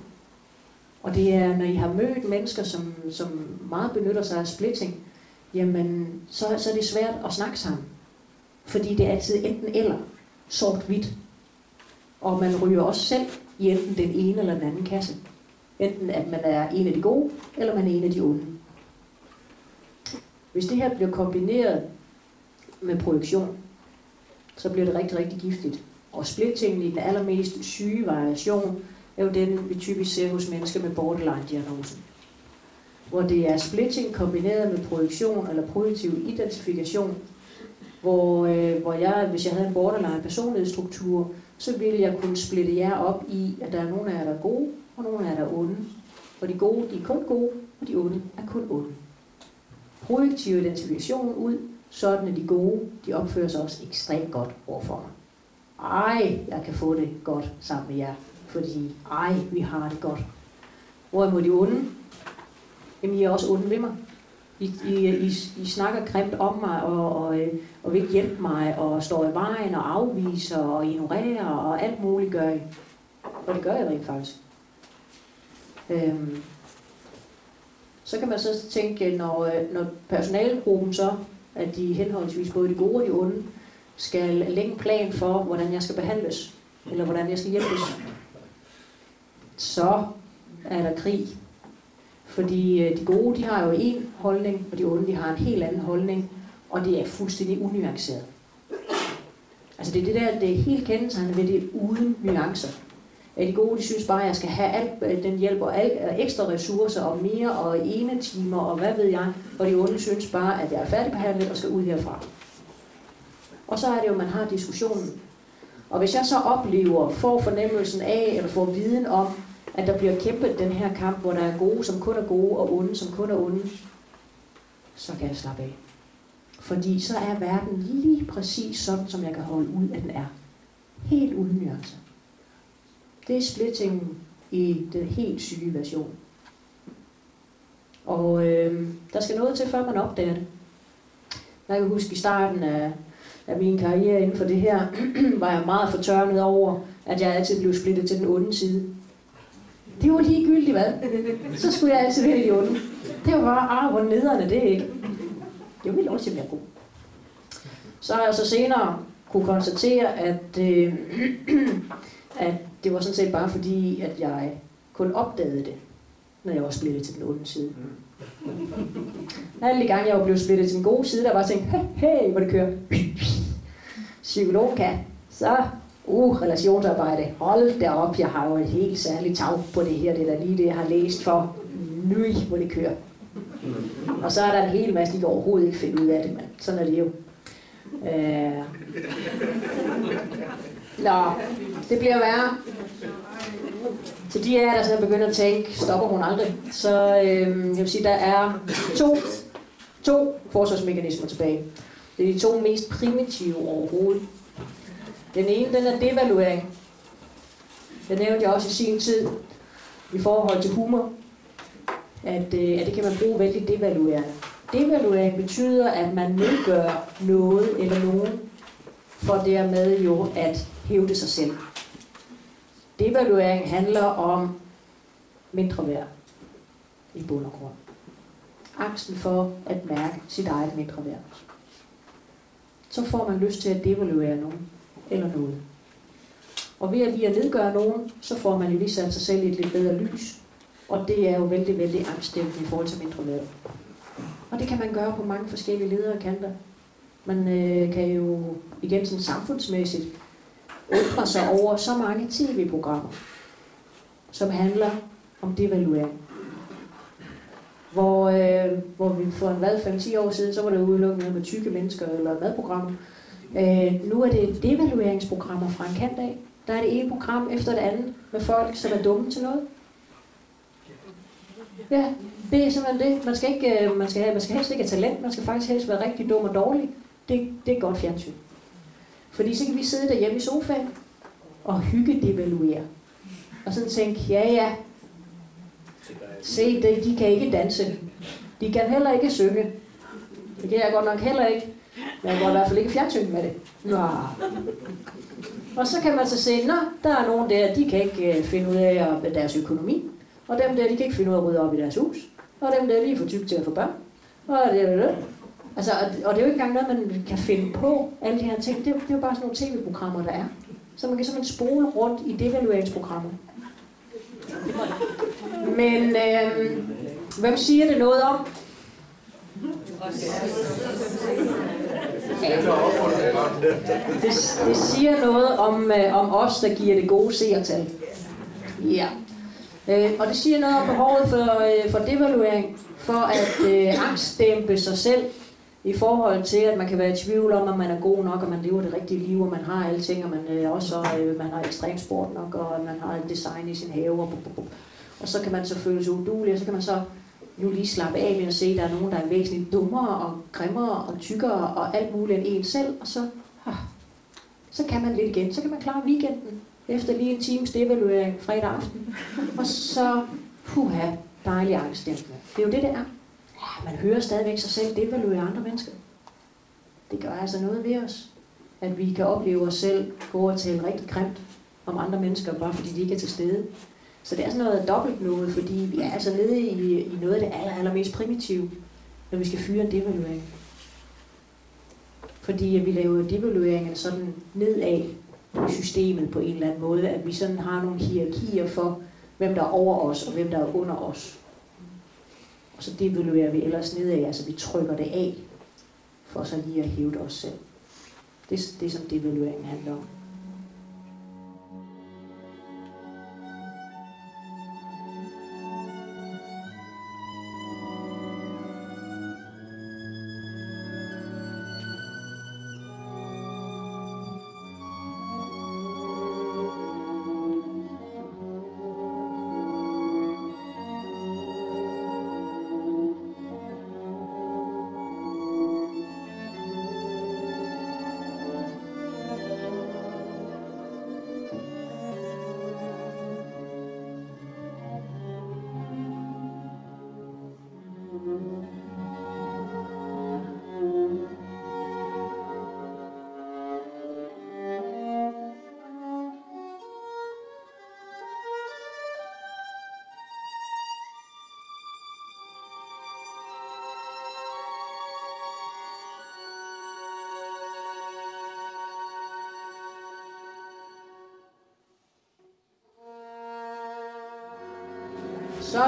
Og det er, når I har mødt mennesker, som, som meget benytter sig af splitting, jamen så, så er det svært at snakke sammen. Fordi det er altid enten eller, sort-hvidt. Og man ryger også selv i enten den ene eller den anden kasse. Enten at man er en af de gode, eller man er en af de onde. Hvis det her bliver kombineret med projektion, så bliver det rigtig, rigtig giftigt. Og splittingen i den allermest syge variation, er jo den, vi typisk ser hos mennesker med borderline-diagnosen. Hvor det er splitting kombineret med projektion eller projektiv identifikation, hvor, øh, hvor jeg, hvis jeg havde en borderline personlighedsstruktur, så ville jeg kunne splitte jer op i, at der er nogle af jer, der er gode, og nogle af jer, der er onde. Og de gode, de er kun gode, og de onde er kun onde. Projektiv identifikation ud, sådan at de gode, de opfører sig også ekstremt godt overfor mig. Ej, jeg kan få det godt sammen med jer, fordi ej, vi har det godt. Hvorimod de onde, jamen I er også onde ved mig. I, I, I, I snakker grimt om mig, og, og, øh, og vil ikke hjælpe mig, og står i vejen, og afviser, og ignorerer, og alt muligt gør I. Og det gør jeg rent faktisk. Øhm. Så kan man så tænke, når, øh, når personalegruppen så, at de henholdsvis både de gode og de onde, skal lægge en plan for, hvordan jeg skal behandles, eller hvordan jeg skal hjælpes, så er der krig. Fordi øh, de gode, de har jo en holdning, og de onde, de har en helt anden holdning, og det er fuldstændig unuanceret. Altså det er det der, det er helt kendetegnende ved det uden nuancer. At de gode, de synes bare, at jeg skal have alt øh, den hjælp og alt, øh, ekstra ressourcer og mere og ene timer og hvad ved jeg. Og de onde synes bare, at jeg er færdigbehandlet og skal ud herfra. Og så er det jo, at man har diskussionen. Og hvis jeg så oplever, får fornemmelsen af, eller får viden om, at der bliver kæmpet den her kamp, hvor der er gode, som kun er gode, og onde, som kun er onde, så kan jeg slappe af. Fordi så er verden lige præcis sådan, som jeg kan holde ud, at den er. Helt uden nuancer. Det er splittingen i den helt syge version. Og øh, der skal noget til, før man opdager det. Jeg kan huske i starten af, af min karriere inden for det her, var jeg meget fortørnet over, at jeg altid blev splittet til den onde side. Det var ligegyldigt, hvad? Så skulle jeg i de onde. Det var bare, ah, hvor nederne det er ikke. Det var også til at være god. Så har jeg så senere kunne konstatere, at, øh, at det var sådan set bare fordi, at jeg kun opdagede det, når jeg var splittet til den onde side. Alle de gange, jeg var blevet splittet til den gode side, der var tænkt, hey, hey, hvor det kører. Psykologen kan. Så, uh, relationsarbejde. Hold da op, jeg har jo et helt særligt tag på det her. Det er da lige det, jeg har læst for. Nøj, hvor det kører. Og så er der en hel masse, de kan overhovedet ikke finde ud af det, mand. sådan er det jo. Øh. Nå, det bliver værre. Så de er der så begynder at tænke, stopper hun aldrig, så øh, jeg vil sige, der er to, to forsvarsmekanismer tilbage. Det er de to mest primitive overhovedet. Den ene, den er devaluering. Det nævnte jeg også i sin tid i forhold til humor, at, øh, at det kan man bruge vældig devaluerende. Devaluering betyder, at man nedgør noget eller nogen, for dermed jo at hævde sig selv. Devaluering handler om mindre værd i bund og grund. Angsten for at mærke sit eget mindre værd. Så får man lyst til at devaluere nogen eller noget. Og ved at lige at nedgøre nogen, så får man jo lige sat sig selv i et lidt bedre lys. Og det er jo vældig, vældig angstdæmpende i forhold til mindre mad. Og det kan man gøre på mange forskellige ledere kanter. Man øh, kan jo igen sådan samfundsmæssigt undre sig over så mange tv-programmer, som handler om devaluering. Hvor, øh, hvor vi for en hvad, 5-10 år siden, så var det udelukkende med tykke mennesker eller madprogrammer. Øh, nu er det devalueringsprogrammer fra en kant af. Der er det ene program efter det andet med folk, som er dumme til noget. Ja, det er simpelthen det. Man skal, ikke, øh, man skal, man skal helst ikke have talent, man skal faktisk helst være rigtig dum og dårlig. Det, det er godt fjernsyn. Fordi så kan vi sidde derhjemme i sofaen og hygge devaluere. Og sådan tænke, ja ja, se det, de kan ikke danse. De kan heller ikke synge. Det kan jeg godt nok heller ikke. Jeg går i hvert fald ikke fjernsyn med det. Nå. Og så kan man så se, nå, der er nogen der, de kan ikke øh, finde ud af deres økonomi. Og dem der, de kan ikke finde ud af at rydde op i deres hus. Og dem der, de er for tyk til at få børn. Og det er det. Altså, og det er jo ikke engang noget, man kan finde på, alle de her ting. Det er, det er jo bare sådan nogle tv-programmer, der er. Så man kan simpelthen spole rundt i devalueringsprogrammer. Men øh, hvem siger det noget om? Det, det siger noget om, øh, om os, der giver det gode seertal. Ja. Øh, og det siger noget om behovet for, øh, for devaluering, for at øh, angstdæmpe sig selv i forhold til, at man kan være i tvivl om, at man er god nok, og man lever det rigtige liv, og man har alle ting, og man øh, også øh, man har ekstremsport nok, og man har et design i sin have, og, og, og så kan man så føle sig udulig, og så kan man så nu lige slappe af med at se, at der er nogen, der er væsentligt dummere og grimmere og tykkere og alt muligt end en selv, og så, ah, så kan man lidt igen. Så kan man klare weekenden efter lige en times devaluering fredag aften. Og så, puha, dejlig angstdæmpende. Det er jo det, det er. Ja, man hører stadigvæk sig selv devaluere andre mennesker. Det gør altså noget ved os, at vi kan opleve os selv gå og tale rigtig grimt om andre mennesker, bare fordi de ikke er til stede. Så det er sådan noget dobbelt noget, fordi vi er altså nede i, i noget af det aller, allermest primitive, når vi skal fyre en devaluering. Fordi vi laver devalueringen sådan nedad i systemet på en eller anden måde, at vi sådan har nogle hierarkier for, hvem der er over os og hvem der er under os. Og så devaluerer vi ellers nedad, altså vi trykker det af, for så lige at hæve os selv. Det er det, som devalueringen handler om.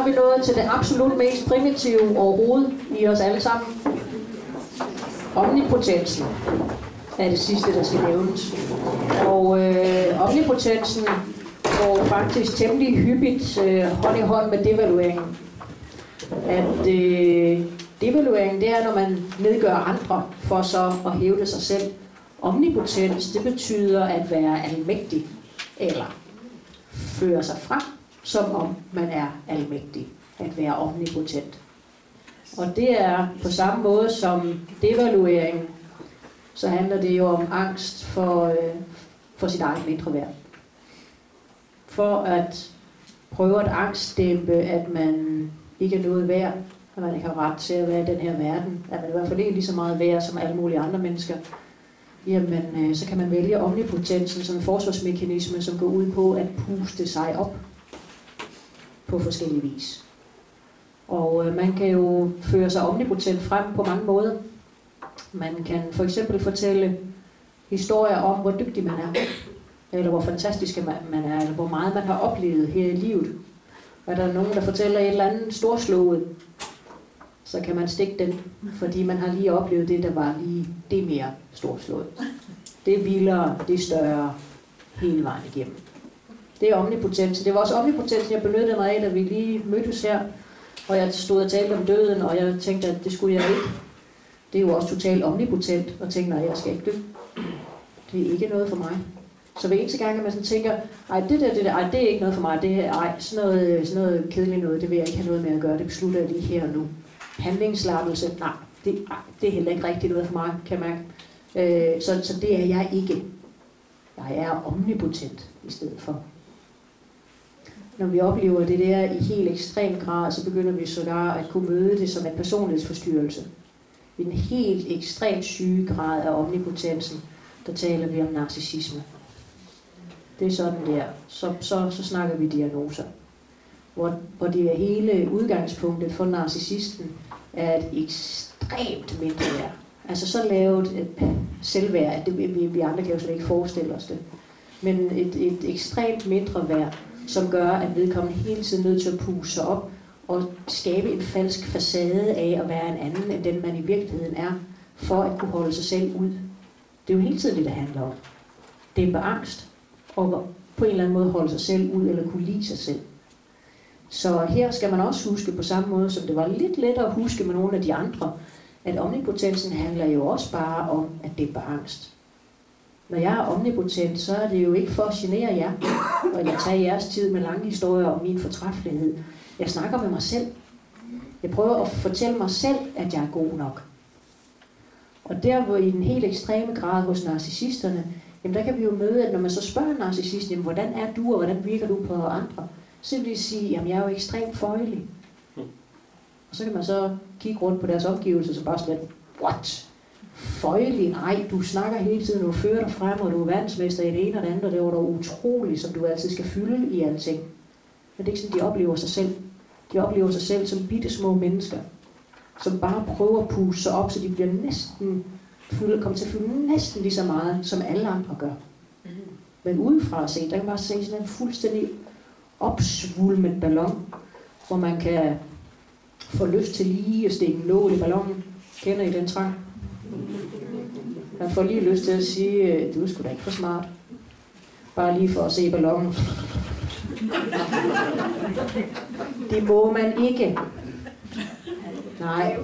Er vi nået til det absolut mest primitive overhovedet i os alle sammen. Omnipotensen er det sidste, der skal nævnes. Og øh, omnipotensen går faktisk temmelig hyppigt øh, hånd i hånd med devalueringen. At øh, devalueringen, det er, når man nedgør andre for så at hæve sig selv. Omnipotens, det betyder at være almægtig, eller føre sig frem som om man er almægtig, at være omnipotent. Og det er på samme måde som devaluering, så handler det jo om angst for, øh, for sit eget mindre værd. For at prøve at angstdæmpe, at man ikke er noget værd, at man ikke har ret til at være i den her verden, at man i hvert fald ikke er lige så meget værd som alle mulige andre mennesker, jamen øh, så kan man vælge omnipotensen som en forsvarsmekanisme, som går ud på at puste sig op på forskellige vis. Og øh, man kan jo føre sig omnipotent frem på mange måder. Man kan for eksempel fortælle historier om, hvor dygtig man er, eller hvor fantastisk man er, eller hvor meget man har oplevet her i livet. Og der er nogen, der fortæller et eller andet storslået, så kan man stikke den, fordi man har lige oplevet det, der var lige det mere storslået. Det er vildere, det er større, hele vejen igennem. Det er omnipotens. Det var også omnipotens, jeg benyttede mig af, da vi lige mødtes her. Og jeg stod og talte om døden, og jeg tænkte, at det skulle jeg ikke. Det er jo også totalt omnipotent, og tænke, nej, jeg skal ikke dø. Det er ikke noget for mig. Så hver eneste gang, at man sådan tænker, ej, det der, det der, ej, det er ikke noget for mig, det her, ej, sådan noget, øh, sådan noget kedeligt noget, det vil jeg ikke have noget med at gøre, det beslutter jeg lige her og nu. Handlingslappelse, nej, det, ej, det er heller ikke rigtigt noget for mig, kan man øh, så, så det er jeg ikke. Jeg er omnipotent i stedet for når vi oplever det der i helt ekstrem grad, så begynder vi sågar at kunne møde det som en personlighedsforstyrrelse. I den helt ekstremt syge grad af omnipotensen, der taler vi om narcissisme. Det er sådan der. Så, så, så snakker vi diagnoser. Hvor, hvor det er hele udgangspunktet for narcissisten er et ekstremt mindre værd. Altså så lavet et selvværd, at det, vi, vi andre kan jo slet ikke forestille os det. Men et, et ekstremt mindre værd, som gør, at vedkommende hele tiden er nødt til at puse sig op og skabe en falsk facade af at være en anden, end den man i virkeligheden er, for at kunne holde sig selv ud. Det er jo hele tiden det, det handler om. Dæmpe angst, og på en eller anden måde holde sig selv ud, eller kunne lide sig selv. Så her skal man også huske på samme måde, som det var lidt lettere at huske med nogle af de andre, at omnipotensen handler jo også bare om at dæmpe angst. Når jeg er omnipotent, så er det jo ikke for at genere jer, og jeg tager jeres tid med lange historier om min fortræffelighed. Jeg snakker med mig selv. Jeg prøver at fortælle mig selv, at jeg er god nok. Og der hvor i den helt ekstreme grad hos narcissisterne, jamen der kan vi jo møde, at når man så spørger narcissisten, jamen hvordan er du, og hvordan virker du på andre, så vil de sige, jamen jeg er jo ekstremt føjelig. Og så kan man så kigge rundt på deres omgivelser, så bare lidt, what? Føjelig. Nej, du snakker hele tiden, du fører dig frem, og du er verdensmester i det ene og det andet, og det var da utroligt, som du altid skal fylde i alting. Men det er ikke sådan, de oplever sig selv. De oplever sig selv som bitte små mennesker, som bare prøver at puste sig op, så de bliver næsten fylde, kommer til at fylde næsten lige så meget, som alle andre gør. Men udefra se, der kan man bare se sådan en fuldstændig opsvulmet ballon, hvor man kan få lyst til lige at stikke en nål i ballonen. Kender I den trang? Man får lige lyst til at sige, øh, du er sgu da ikke for smart. Bare lige for at se ballonen. Det må man ikke. Nej.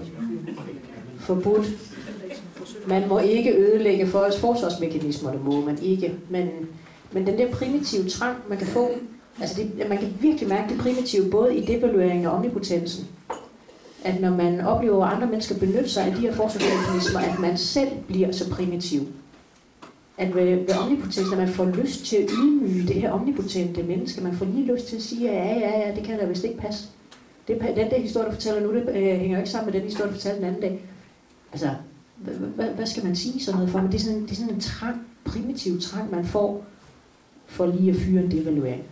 Forbudt. Man må ikke ødelægge folks forsvarsmekanismer, det må man ikke. Men, men den der primitive trang, man kan få, altså det, man kan virkelig mærke det primitive, både i devalueringen og omnipotensen. At når man oplever, at andre mennesker benytter sig af de her forsvarsmekanismer, at man selv bliver så primitiv. At ved, ved omnipotensen, at man får lyst til at ydmyge det her omnipotente menneske. Man får lige lyst til at sige, ja, ja, ja, det kan da vist ikke passe. Det, den der historie, du fortæller nu, det øh, hænger ikke sammen med den historie, du fortalte den anden dag. Altså, hvad skal man sige sådan noget for? Men det er sådan, det er sådan en trang, primitiv trang, man får for lige at fyre en devaluering.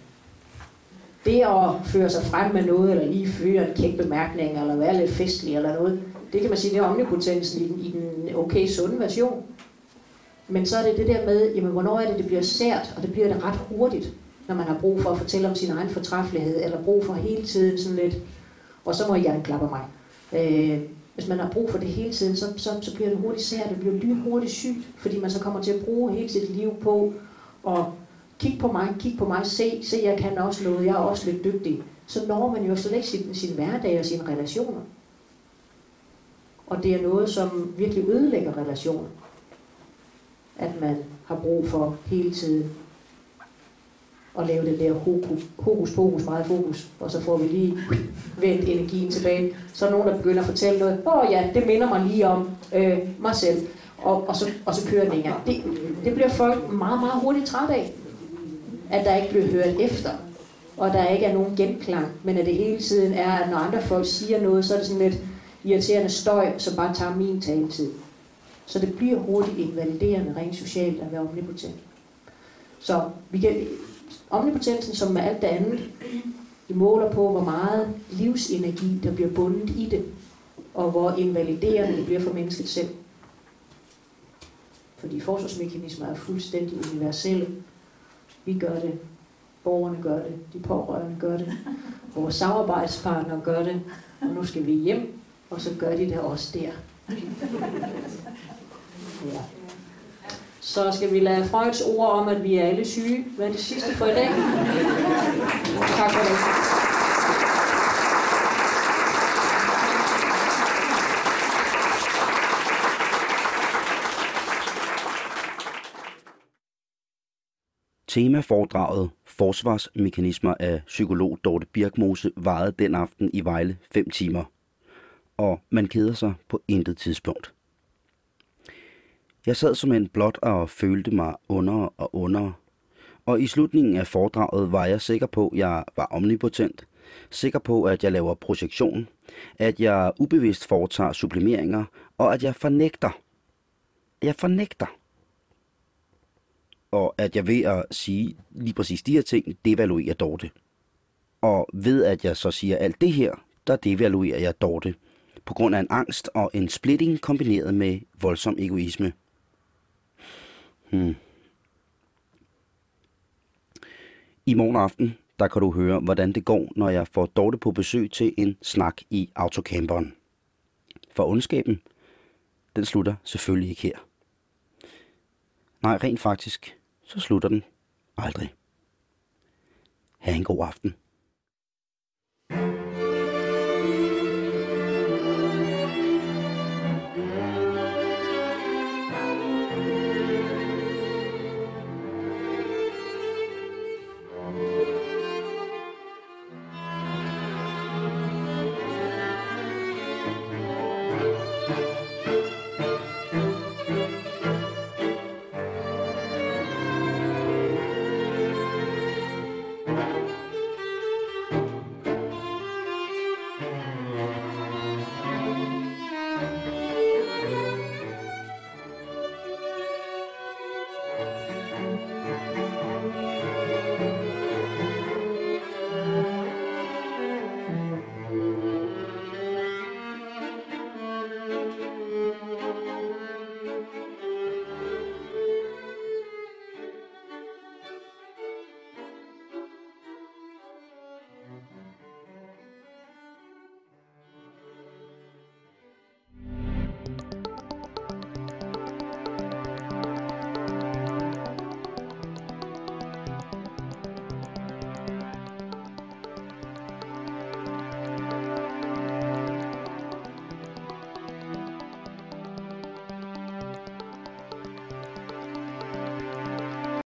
Det at føre sig frem med noget, eller lige føre en kæk bemærkning, eller være lidt festlig eller noget, det kan man sige, det er omnipotensen i den, i den okay sunde version. Men så er det det der med, jamen hvornår er det, det bliver sært, og det bliver det ret hurtigt, når man har brug for at fortælle om sin egen fortræffelighed, eller brug for hele tiden sådan lidt, og så må jeg klappe mig. Øh, hvis man har brug for det hele tiden, så, så, så bliver det hurtigt sært, det bliver lynhurtigt sygt, fordi man så kommer til at bruge hele sit liv på at Kig på mig, kig på mig, se, se, jeg kan også noget, jeg er også lidt dygtig. Så når man jo slet ikke sin, sin hverdag og sine relationer. Og det er noget, som virkelig ødelægger relationer. At man har brug for hele tiden at lave det der hokus pokus, meget fokus, og så får vi lige vendt energien tilbage. Så er nogen, der begynder at fortælle noget, åh oh, ja, det minder mig lige om øh, mig selv, og, og, så, og så kører den ikke det, det bliver folk meget, meget hurtigt træt af, at der ikke bliver hørt efter, og der ikke er nogen genklang, men at det hele tiden er, at når andre folk siger noget, så er det sådan lidt irriterende støj, som bare tager min taletid. Så det bliver hurtigt invaliderende rent socialt at være omnipotent. Så vi kan, omnipotensen, som med alt det andet, vi måler på, hvor meget livsenergi, der bliver bundet i det, og hvor invaliderende det bliver for mennesket selv. Fordi forsvarsmekanismer er fuldstændig universelle. Vi gør det, borgerne gør det, de pårørende gør det, vores samarbejdspartnere gør det, og nu skal vi hjem, og så gør de det også der. Ja så skal vi lade Freuds ord om, at vi er alle syge, være det sidste for i dag. Tak for det. Temaforedraget Forsvarsmekanismer af psykolog Dorte Birkmose varede den aften i Vejle 5 timer. Og man keder sig på intet tidspunkt. Jeg sad som en blot og følte mig under og under. Og i slutningen af foredraget var jeg sikker på, at jeg var omnipotent. Sikker på, at jeg laver projektion. At jeg ubevidst foretager sublimeringer. Og at jeg fornægter. Jeg fornægter. Og at jeg ved at sige lige præcis de her ting, devaluerer Dorte. Og ved at jeg så siger alt det her, der devaluerer jeg Dorte. På grund af en angst og en splitting kombineret med voldsom egoisme. Hmm. I morgen aften, der kan du høre, hvordan det går, når jeg får Dorte på besøg til en snak i autocamperen. For ondskaben, den slutter selvfølgelig ikke her. Nej, rent faktisk, så slutter den aldrig. Ha' en god aften.